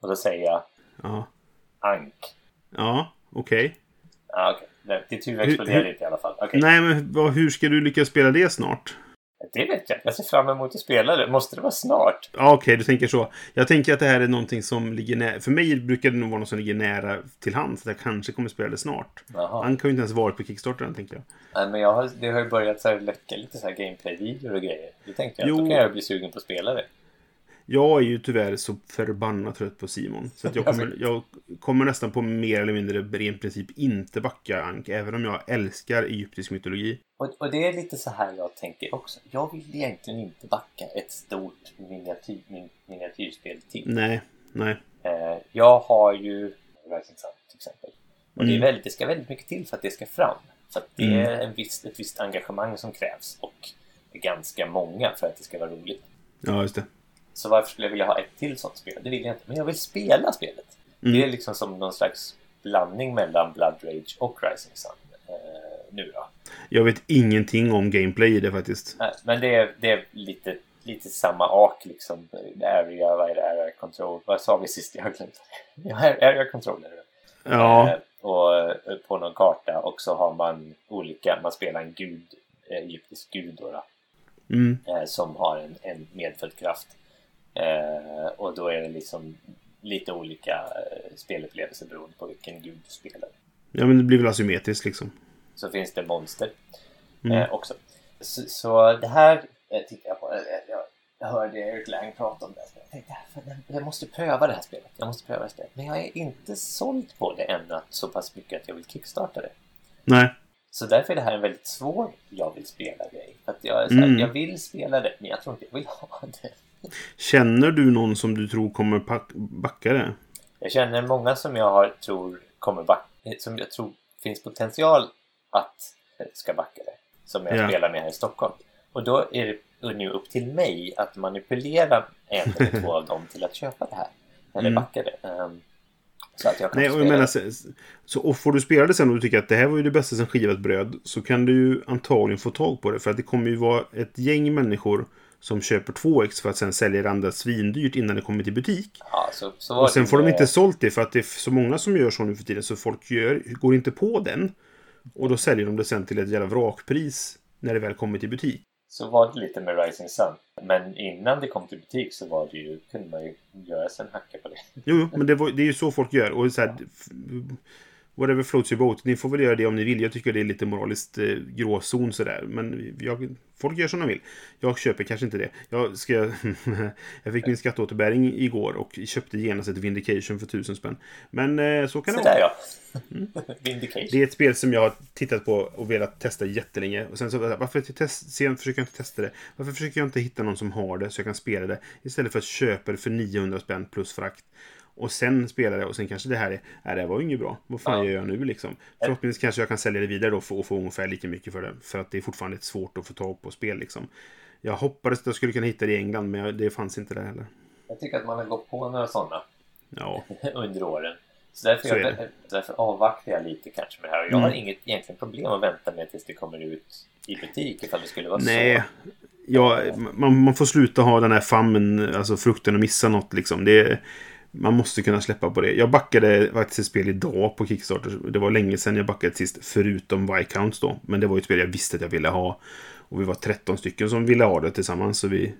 B: Och då säger jag
A: Ja,
B: Ank.
A: ja okej.
B: Ah, okej. Okay. Ditt huvud exploderar inte i alla fall. Okej.
A: Nej, men vad, hur ska du lyckas spela det snart?
B: Det vet jag. Jag ser fram emot att spela det. Måste det vara snart?
A: Ja, okej, du tänker så. Jag tänker att det här är någonting som ligger nära... För mig brukar det nog vara något som ligger nära till hands. Att jag kanske kommer spela det snart.
B: Jaha.
A: Han kan ju inte ens varit på Kickstarter än, tänker jag.
B: Nej, men jag har, det har ju börjat så här läcka lite så här gameplay-videor och grejer. Då tänkte jag
A: Jo.
B: att då kan jag bli sugen på att spela det.
A: Jag är ju tyvärr så förbannat trött på Simon. Så jag, kommer, jag kommer nästan på mer eller mindre ren princip inte backa Ank. Även om jag älskar egyptisk mytologi.
B: Och, och det är lite så här jag tänker också. Jag vill egentligen inte backa ett stort miniatyr, min, miniatyrspel till.
A: Nej, nej.
B: Eh, jag har ju Rising Sun till exempel. Och det, är
A: Mm.
B: väldigt, det ska väldigt mycket till för att det ska fram. För att det
A: Mm.
B: är en viss, ett visst engagemang som krävs och det ganska många för att det ska vara roligt.
A: Ja, just det.
B: Så varför skulle jag vilja ha ett till sånt spel? Det vill jag inte. Men jag vill spela spelet.
A: Mm.
B: Det är liksom som någon slags blandning mellan Blood Rage och Rising Sun. Eh, nu då.
A: Jag vet ingenting om gameplay i det faktiskt.
B: Nej, men det är, det är lite, lite samma ark liksom. Area, vad är det? Area control. Vad sa vi sist? Jag har glömt. Area control är det.
A: Ja,
B: Eh, och eh, på någon karta och så har man olika, man spelar en gud, eh, egyptisk gud då, då
A: mm.
B: eh, som har en, en medfödd kraft. Eh, och då är det liksom lite olika eh, spelupplevelser beroende på vilken gud du spelar.
A: ja, men det blir väl asymmetriskt liksom.
B: Så finns det monster
A: Mm.
B: eh, också. Så, så det här eh, tittar jag på. Eh, jag, jag hörde Eric Lang prata om det. Jag tänkte, "Fan, jag- måste pröva det här spelet. Jag måste pröva det spelet. Men jag är inte såld på det ännu så pass mycket att jag vill kickstarta det.
A: Nej.
B: Så därför är det här en väldigt svår jag vill spela-grej. För att jag, är så här,
A: Mm.
B: jag vill spela det, men jag tror inte jag vill ha det.
A: Känner du någon som du tror kommer backa det?
B: Jag känner många som jag har, tror kommer backa, som jag tror finns potential att eh, ska backa det. Som jag
A: Ja.
B: spelar med här i Stockholm. Och då är det nu upp till mig att manipulera en eller två av dem till att köpa det här. Eller
A: Mm.
B: backa det. Ehm, så att jag kan
A: Nej, och jag menar, så, så, och får du spela det sen och du tycker att det här var ju det bästa som skivat bröd så kan du ju antagligen få tag på det. För att det kommer ju vara ett gäng människor som köper 2x för att sen sälja det andra svindyrt innan det kommer till butik.
B: Ja, så, så
A: Och sen
B: det
A: får de inte sålt det för att det är så många som gör så nu för tiden så folk gör, går inte på den. Och då säljer de det sen till ett jävla vrakpris när det väl kommer till butik.
B: Så var det lite med Rising Sun. Men innan det kom till butik så var det ju, kunde man ju göra sig en hacka på det.
A: Jo, men det, var, det är ju så folk gör. Och så här, f- Whatever floats your boat. Ni får väl göra det om ni vill. Jag tycker det är lite moraliskt eh, gråzon sådär. Men jag, folk gör som de vill. Jag köper kanske inte det. Jag, ska, jag fick min skatteåterbäring igår och köpte genast ett Vindication för tusen spänn. Men eh, så kan det
B: Sådär
A: vara.
B: ja. Vindication.
A: Det är ett spel som jag har tittat på och velat testa jättelänge. Och sen så, varför test, sen försöker jag inte testa det? Varför försöker jag inte hitta någon som har det så jag kan spela det? Istället för att köpa det för 900 spänn plus frakt. Och sen spela det och sen kanske det här är, nej det här var ju inget bra. Vad fan
B: Ja.
A: gör jag nu liksom? Förhoppningsvis kanske jag kan sälja det vidare då och få ungefär lika mycket för det. För att det är fortfarande svårt att få tag på spel liksom. Jag hoppades att jag skulle kunna hitta det i England men det fanns inte där heller.
B: Jag tycker att man har gått på några sådana
A: Ja,
B: under åren. Så därför,
A: Så
B: jag, därför avvaktar jag lite kanske med det här. Jag
A: Mm.
B: har inget egentligen problem att vänta med tills det kommer ut i butik ifall det skulle vara
A: Nej.
B: så.
A: Ja, man, man får sluta ha den här fammen, alltså frukten och missa något liksom. Det, man måste kunna släppa på det. Jag backade faktiskt ett spel idag på Kickstarter. Det var länge sedan jag backade sist, förutom Viscounts då. Men det var ju ett spel jag visste att jag ville ha. Och vi var 13 stycken som ville ha det tillsammans. Så vi,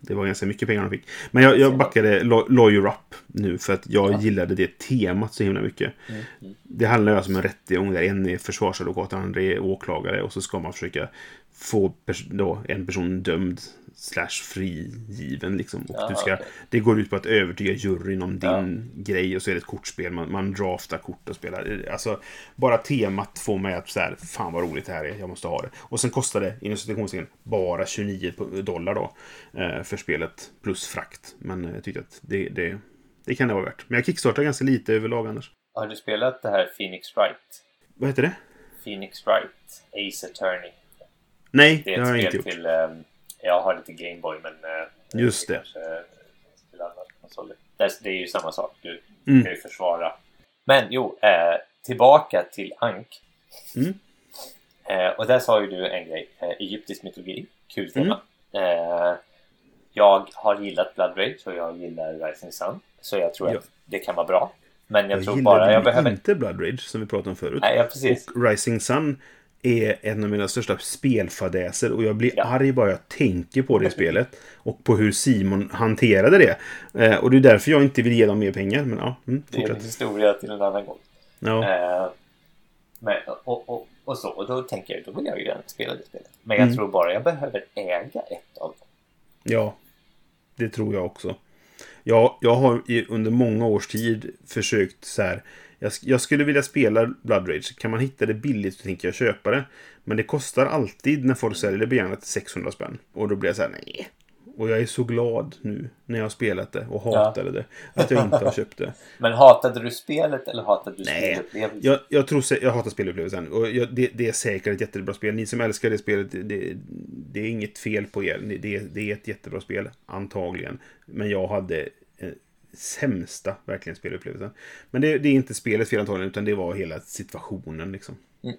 A: det var ganska mycket pengar de fick. Men jag, jag backade Lawyer Up nu för att jag
B: Ja.
A: gillade det temat så himla mycket.
B: Mm, mm.
A: Det handlar ju alltså om en rättegång där en är försvarsadvokat och andra är åklagare och så ska man försöka få pers- då, en person dömd slash frigiven liksom. Och
B: Ja,
A: du ska,
B: okej.
A: Det går ut på att övertyga juryn om din
B: Ja.
A: grej och så är det ett kortspel. Man, man draftar kort och spelar. Alltså, bara temat får mig att så här, fan vad roligt det här är, jag måste ha det. Och sen kostar det, inom citationstecken, bara 29 po- dollar då. Eh, för spelet, plus frakt. Men eh, jag tyckte att det, det, det kan det vara värt. Men jag kickstartar ganska lite överlag annars.
B: Har du spelat det här Phoenix Wright?
A: Vad heter det?
B: Phoenix Wright, Ace Attorney.
A: Nej,
B: Det
A: det, har jag inte gjort.
B: till... ehm, jag har lite Gameboy men... eh,
A: Just det.
B: Till konsoler. Det, är ju samma sak. Du
A: Mm.
B: ska ju försvara. Men jo, eh, tillbaka till Ank.
A: Mm.
B: Eh, och där sa ju du en grej. Eh, Egyptisk mytologi. Kul
A: Mm.
B: tema. Eh, jag har gillat Blood Rage och jag gillar Rising Sun. Så jag tror
A: Ja.
B: att det kan vara bra. Men jag,
A: Jag,
B: tror bara jag behöver...
A: inte Blood Rage som vi pratade om förut.
B: Nej, ja, precis.
A: Och Rising Sun är en av mina största spelfadäser och jag blir
B: Ja.
A: arg bara jag tänker på det spelet. Och på hur Simon hanterade det. Eh, och det är därför jag inte vill ge dem mer pengar. Men ja, mm,
B: Det är en historia till en annan gång.
A: Ja.
B: Eh, men, och, och, och så. Och då tänker jag, då vill jag ju gärna spela det spelet. Men jag
A: Mm.
B: tror bara jag behöver äga ett av dem.
A: ja, det tror jag också. Jag, jag har under många års tid försökt så här. Jag, jag skulle vilja spela Blood Rage. Kan man hitta det billigt så tänker jag köpa det. Men det kostar alltid när folk säljer det begagnat 600 spänn. Och då blir jag så här, nej. Och jag är så glad nu när jag har spelat det och hatade det. Att jag inte har köpt det.
B: Men hatade du spelet eller hatade du
A: Nej,
B: spelupplevelsen?
A: Jag, jag tror jag hatar spelupplevelsen. Och jag, det, det är säkert ett jättebra spel. Ni som älskar det spelet, det, det är inget fel på er. Det, det är ett jättebra spel, antagligen. Men jag hade sämsta, verkligen, spelupplevelsen. Men det, det är inte spelets fel antagligen, utan det var hela situationen liksom.
B: Mm.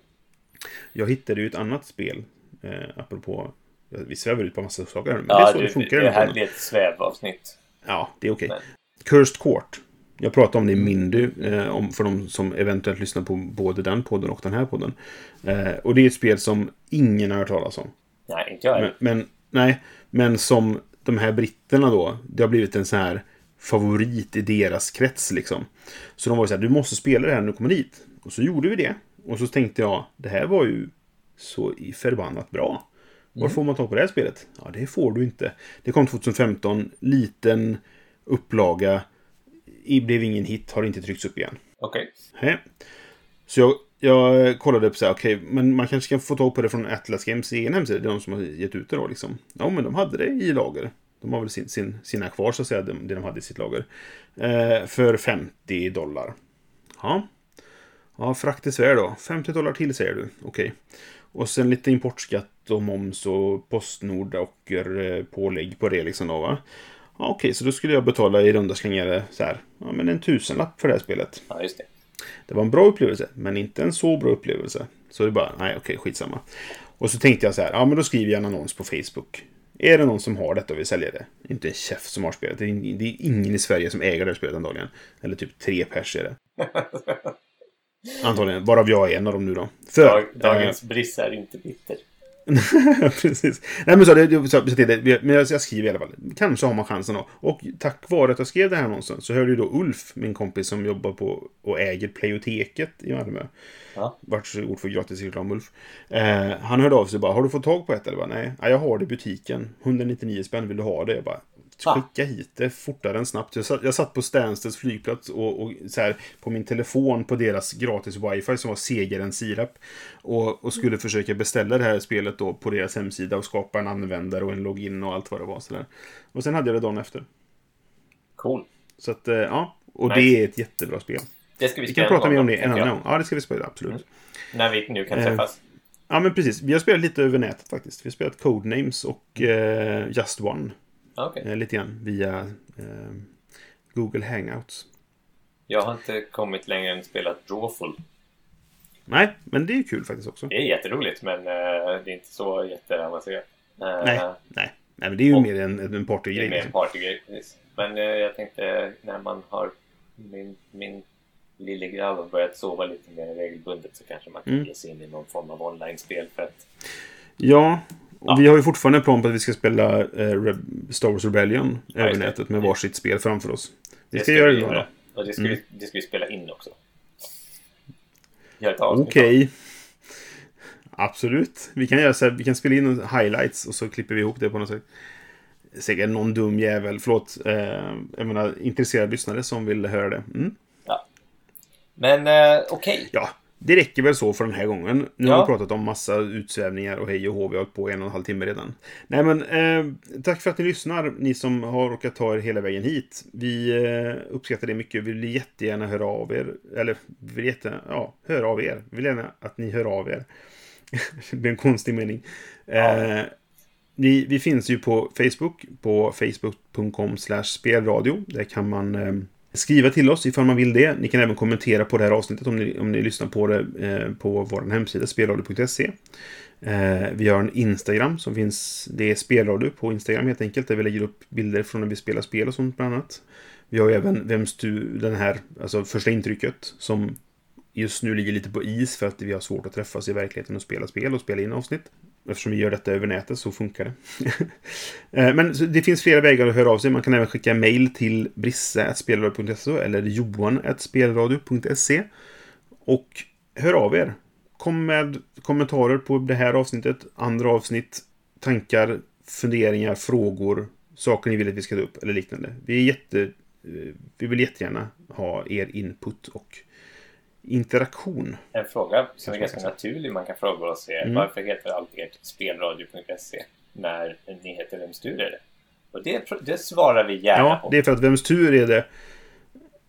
A: Jag hittade ju ett annat spel, eh, apropå... ja, Vi svävar ut på massa saker här men det är
B: Ja,
A: så
B: det,
A: det funkar.
B: det
A: här
B: blir ett svävavsnitt.
A: Ja, det är okej.
B: Men-
A: Cursed Court. Jag pratade om det i Mindy, eh, om, för de som eventuellt lyssnar på både den podden och den här podden. Eh, och det är ett spel som ingen har hört talas om.
B: Nej, inte jag.
A: Men, men, nej, men som de här britterna då, det har blivit en sån här favorit i deras krets liksom. Så de var ju så här, du måste spela det här när du kommer dit. Och så gjorde vi det. Och så tänkte jag, det här var ju så förbannat bra. Var får man tag på det här spelet? Ja, det får du inte. Det kom 2015, liten upplaga. Det blev ingen hit, har inte tryckts upp igen.
B: Okej.
A: Hej. Så jag, jag kollade upp så här, okej, men man kanske kan få tag på det från Atlas Games egen hemsida. Det är de som har gett ut det då liksom. Ja, men de hade det i lager. De har väl sin, sin, sina kvar så att säga, det, de hade i sitt lager. Eh, för 50 dollar. Ja. Ja, frakt är svär då. 50 dollar till säger du. Okej. Och sen lite importskatt och moms och Postnord och eh, pålägg på det liksom då va. Ja, okej, så då skulle jag betala i runda slängar så här. Ja, men en tusenlapp för det här spelet.
B: Ja, just det.
A: Det var en bra upplevelse, men inte en så bra upplevelse. Så det bara, nej okej, skitsamma. Och så tänkte jag så här, ja men då skriver jag en annons på Facebook. Är det någon som har detta och vill sälja det? Inte en chef som har spelet. Det är, det är ingen i Sverige som äger det här spelet antagligen. Eller typ tre pers är det. Antagligen, varav jag är en av dem nu då. För,
B: Dag,
A: eh,
B: dagens briss är inte bitter.
A: Precis. Nej men så, det, så, så det, men jag, jag skriver i alla fall. Kanske har man chansen då. Och tack vare att jag skrev den här annonsen så hörde ju då Ulf, min kompis som jobbar på och äger Playoteket i Malmö.
B: Ja.
A: Vart så ord för gratis reklam Ulf. Eh, han hörde av sig bara, har du fått tag på ett eller? Bara, Nej, ja, jag har det i butiken. 199 spänn, vill du ha det? Jag bara,
B: Ah.
A: skicka hit det fortare än snabbt. Jag satt, jag satt på Stansteds flygplats och, och så här, på min telefon på deras gratis wifi som var segare än sirap. Och, och skulle försöka beställa det här spelet då på deras hemsida och skapa en användare och en login och allt vad det var. Så där. Och sen hade jag det dagen efter.
B: Cool.
A: Så att, eh, ja. Och
B: Nice.
A: det är ett jättebra spel.
B: Det ska vi
A: Vi kan prata mer om det en annan gång. Ja, det ska vi spela, absolut.
B: Mm. När vi nu kan
A: Eh,
B: träffas.
A: Ja, men precis. Vi har spelat lite över nätet faktiskt. Vi har spelat Codenames och eh, Just One.
B: Okej.
A: Eh, lite grann via eh, Google Hangouts.
B: Jag har inte kommit längre än spelat Drawful.
A: Nej, men det är kul faktiskt också.
B: Det är jätteroligt men eh, det är inte så jätteavancerat. Eh,
A: Nej, nej. Nej, men det är ju
B: Och-
A: mer en, en
B: Det är
A: partygrej.
B: mer en
A: Liksom.
B: partygrej. precis. Men eh, jag tänkte när man har min, min lille grabb har börjat sova lite mer regelbundet så kanske man kan
A: Mm.
B: ge sig in i någon form av online-spel för att
A: Ja,
B: Ja.
A: vi har ju fortfarande en plan på att vi ska spela eh, Star Wars Rebellion
B: Ja,
A: över nätet med varsitt spel framför oss. Vi
B: det
A: ska göra det
B: vi
A: då.
B: Och det ska,
A: Mm.
B: vi, det ska vi spela in också. Göra
A: Okej. Absolut. Vi kan, göra så här, vi kan spela in highlights och så klipper vi ihop det på något sätt. Säkert någon dum jävel, förlåt. Eh, jag menar intresserade lyssnare som vill höra det. Mm.
B: av. Men eh, okej.
A: Ja, det räcker väl så för den här gången. Nu
B: Ja.
A: har vi pratat om massa utsvävningar och hej och hå. Vi har hållit på en och en halv timme redan. Nej, men eh, tack för att ni lyssnar, ni som har råkat ta er hela vägen hit. Vi eh, uppskattar det mycket. Vi vill jättegärna höra av er. Eller, vi vill jätte, ja, höra av er. Vi vill gärna att ni hör av er. det blir en konstig mening. Eh, vi, vi finns ju på Facebook, på facebook.com spelradio. Där kan man eh, skriva till oss ifall man vill det. Ni kan även kommentera på det här avsnittet om ni, om ni lyssnar på det eh, på vår hemsida spelradio.se. Eh, vi har en Instagram som finns, det är spelradio på Instagram helt enkelt, där vi lägger upp bilder från när vi spelar spel och sånt bland annat. Vi har ju även Vems du, den här, alltså första intrycket, som just nu ligger lite på is för att vi har svårt att träffas i verkligheten och spela spel och spela in avsnitt. Eftersom vi gör detta över nätet så funkar det. Eh, men det finns flera vägar att höra av sig. Man kan även skicka mail till brisse.spelradio.se eller johan.spelradio.se. Och hör av er. Kom med kommentarer på det här avsnittet, andra avsnitt, tankar, funderingar, frågor, saker ni vill att vi ska ta upp eller liknande. Vi, är jätte, eh, vi vill jättegärna ha er input och interaktion.
B: En fråga som är ganska naturlig man kan fråga oss är
A: Mm.
B: varför heter allt ert spelradio.se när ni heter Vems tur är det? Och det, det svarar vi gärna
A: Ja,
B: på.
A: det är för att vems tur är det?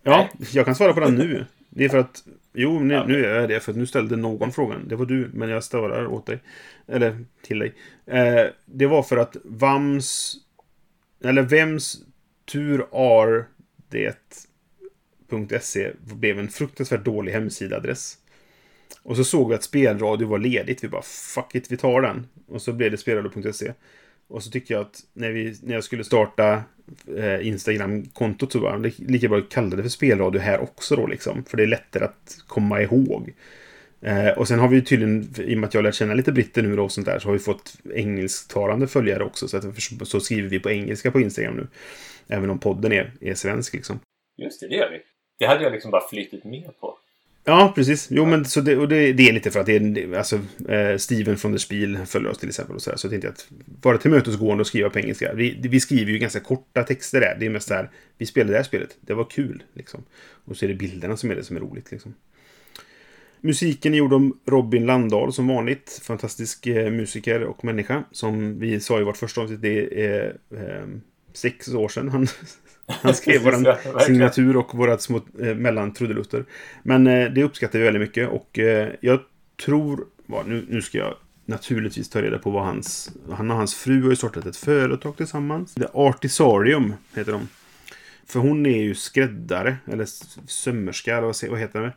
A: Ja, jag kan svara på den nu. Det är för att... Jo, nu, nu är jag det. För att nu ställde någon frågan. Det var du, men jag svarar åt dig. Eller till dig. Eh, det var för att VAMS... Eller vems tur är det... .se blev en fruktansvärt dålig hemsidaadress. Och så såg vi att spelradio var ledigt. Vi bara fuck it, vi tar den. Och så blev det spelradio.se. Och så tycker jag att när, vi, när jag skulle starta eh, Instagram-kontot så var det lika bra att kalla det för spelradio här också då liksom. För det är lättare att komma ihåg. Eh, och sen har vi ju tydligen, i och med att jag har lärt känna lite britter nu då och sånt där, så har vi fått engelsktalande följare också. Så, att, så skriver vi på engelska på Instagram nu. Även om podden är, är svensk liksom.
B: Just det, det gör vi. Det hade jag liksom bara flyttat med på.
A: Ja, precis. Jo, men så det, och det, det är lite för att det är, alltså, eh, Steven från The Spiel följer oss till exempel. Och så, här, så jag tänkte att vara tillmötesgående och skriva på engelska. Vi, vi skriver ju ganska korta texter där. Det är mest så här, vi spelade det här spelet. Det var kul, liksom. Och så är det bilderna som är det som är roligt, liksom. Musiken är gjord om Robin Landahl som vanligt. Fantastisk eh, musiker och människa. Som vi sa i vårt första avsnitt, det är eh, eh sex år sedan han, han skrev
B: ja,
A: vår signatur och våra små eh, mellantrudelutter. Men eh, det uppskattar vi väldigt mycket och eh, jag tror, va, nu, nu ska jag naturligtvis ta reda på vad hans, han och hans fru har ju startat ett företag tillsammans. The Artisarium heter de. För hon är ju skräddare, eller sömmerska, eller vad, heter det?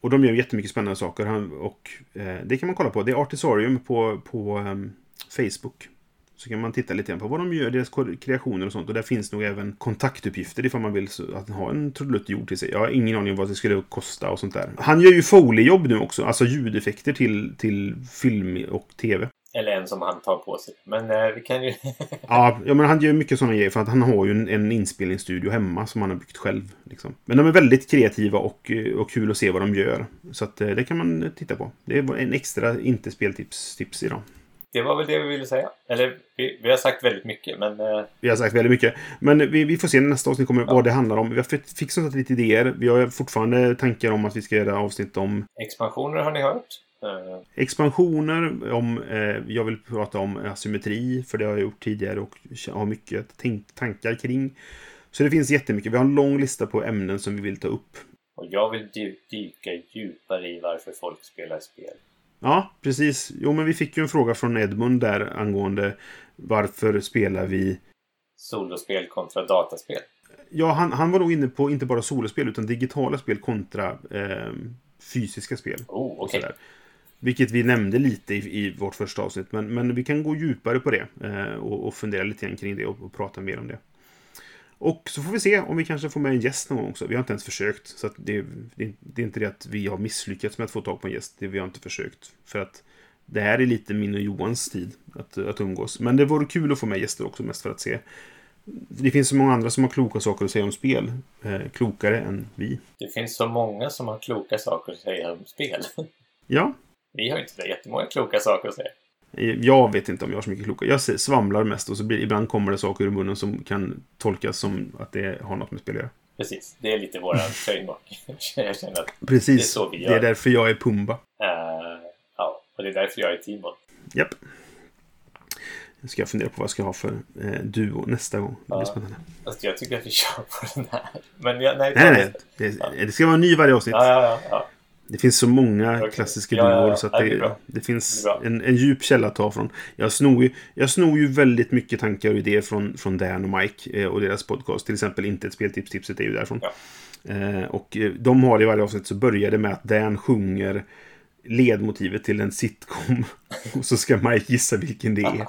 A: Och de gör jättemycket spännande saker. Han, och eh, det kan man kolla på. Det är Artisarium på, på ehm, Facebook. Så kan man titta lite grann på vad de gör, deras kreationer och sånt. Och där finns nog även kontaktuppgifter ifall man vill att ha en trudelutt gjord till sig. Jag har ingen aning om vad det skulle kosta och sånt där. Han gör ju Foley-jobb nu också, alltså ljudeffekter till, till film och tv.
B: Eller en som han tar på sig. Men eh, vi kan ju...
A: Ja, ja, men han gör mycket sådana grejer för att han har ju en, en inspelningsstudio hemma som han har byggt själv. Liksom. Men de är väldigt kreativa och, eh, och kul att se vad de gör. Så att, eh, det kan man titta på. Det är en extra inte-speltips tips idag.
B: Det var väl det vi ville säga. Eller vi, vi har sagt väldigt mycket men... Eh,
A: Vi har sagt väldigt mycket. Men vi, vi får se när nästa avsnitt kommer vad det handlar om. Vi har fi- fixat lite idéer. Vi har fortfarande tankar om att vi ska göra avsnitt om
B: expansioner har ni hört. Eh,
A: expansioner. Om, eh, jag vill prata om asymmetri, för det har jag gjort tidigare och har mycket tänk, tankar kring. Så det finns jättemycket. Vi har en lång lista på ämnen som vi vill ta upp.
B: och jag vill dy- dyka djupare i varför folk spelar spel.
A: Ja, precis. Jo, men vi fick ju en fråga från Edmund där angående varför spelar vi...
B: Solospel kontra dataspel.
A: Ja, han, han var nog inne på inte bara solospel utan digitala spel kontra eh, fysiska spel.
B: Oh,
A: sådär. Vilket vi nämnde lite i, i vårt första avsnitt. Men, men vi kan gå djupare på det. Eh, och, och fundera lite grann kring det och, och prata mer om det. Och så får vi se om vi kanske får med en gäst någon gång också. Vi har inte ens försökt. Så det, det, det är inte det att vi har misslyckats med att få tag på en gäst. Det vi har inte försökt. För att det här är lite min och Johans tid att, att umgås. Men det vore kul att få med gäster också. Mest för att se. Det finns så många andra som har kloka saker att säga om spel. Eh, klokare än vi.
B: Det finns så många som har kloka saker att säga om spel.
A: Ja,
B: Vi har inte så jättemånga kloka saker att säga.
A: Jag vet inte om jag har så mycket kloka. Jag svamlar mest och så blir, ibland kommer det saker ur munnen som kan tolkas som att det har något med spel att göra.
B: Precis, det är lite våran trademark. jag känner att,
A: Precis.
B: Det är så vi gör.
A: Det är därför jag är Pumba.
B: eh, ja, och det är därför jag är Timon.
A: Japp. Nu ska jag fundera på vad jag ska ha för eh, duo nästa gång. Det blir
B: Ja.
A: spännande.
B: Alltså, jag tycker att vi kör på den här. Men jag, nej,
A: Nej, nej,
B: det.
A: Det, ska vara en ny varje avsnitt.
B: Ja, ja, ja.
A: Det finns så många
B: Okej.
A: klassiska
B: Ja, ja, ja.
A: så att
B: det
A: det, det finns
B: Det
A: en, en djup källa att ta från. Jag snor ju, jag snor ju väldigt mycket tankar och idéer från, från Dan och Mike eh, och deras podcast. Till exempel Inte ett speltips, tipset är ju därifrån.
B: Ja.
A: Eh, och eh, de har i varje avsnitt så börjar det med att Dan sjunger ledmotivet till en sitcom. Och så ska Mike gissa vilken det är.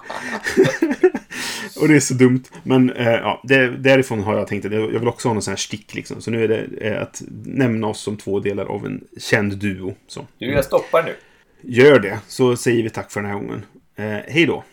A: och det är så dumt. Men eh, ja, det, därifrån har jag tänkt att jag vill också ha någon sån här stick liksom. Så nu är det eh, att nämna oss som två delar av en känd duo. Så.
B: Du, jag stoppar nu.
A: Gör det, så säger vi tack för den här gången. Eh, hej då!